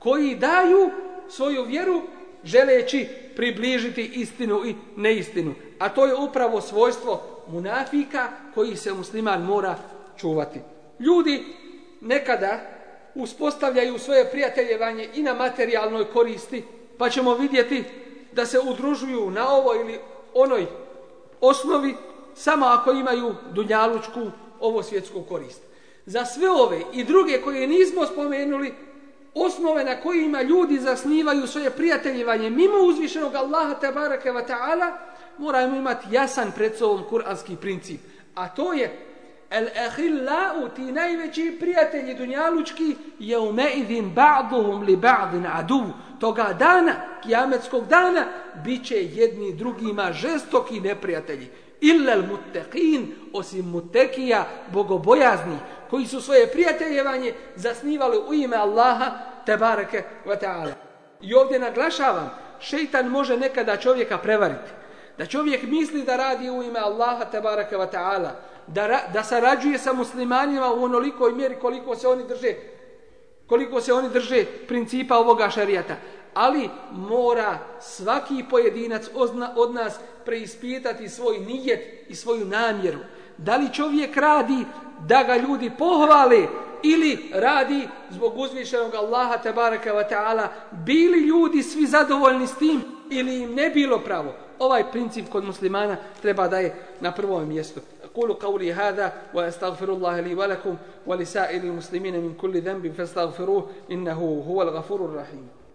koji daju svoju vjeru želeći približiti istinu i neistinu. A to je upravo svojstvo munafika koji se musliman mora čuvati. Ljudi nekada uspostavljaju svoje prijateljevanje i na materijalnoj koristi, pa ćemo vidjeti da se udružuju na ovoj ili onoj osnovi samo ako imaju dunjalučku ovo svjetsku korist. Za sve ove i druge koje nismo spomenuli, osnove na kojima ljudi zasnivaju svoje prijateljivanje mimo uzvišenog Allaha tabaraka wa ta'ala, moramo imati jasan pred sobom kuranski princip. A to je, el ehillau, ti najveći prijatelji dunjalučki, je umeidin ba'duhum li ba'din adu. Toga dana, kijametskog dana, bit će jedni drugima žestoki neprijatelji illel muttekin, osim mutekija, bogobojazni, koji su svoje prijateljevanje zasnivali u ime Allaha, tebareke wa ta'ala. I ovdje naglašavam, šeitan može nekada čovjeka prevariti. Da čovjek misli da radi u ime Allaha, tebareke wa ta'ala, da, da sarađuje sa muslimanima u onolikoj mjeri koliko se oni drže, koliko se oni drže principa ovoga šarijata. Ali mora svaki pojedinac od nas preispitati svoj nijet i svoju namjeru. Da li čovjek radi da ga ljudi pohvale ili radi zbog uzvišenog Allaha tabaraka wa ta'ala bili ljudi svi zadovoljni s tim ili im ne bilo pravo. Ovaj princip kod muslimana treba da je na prvom mjestu. قولوا قولي هذا واستغفر الله لي ولكم ولسائر المسلمين من كل ذنب فاستغفروه انه هو الغفور الرحيم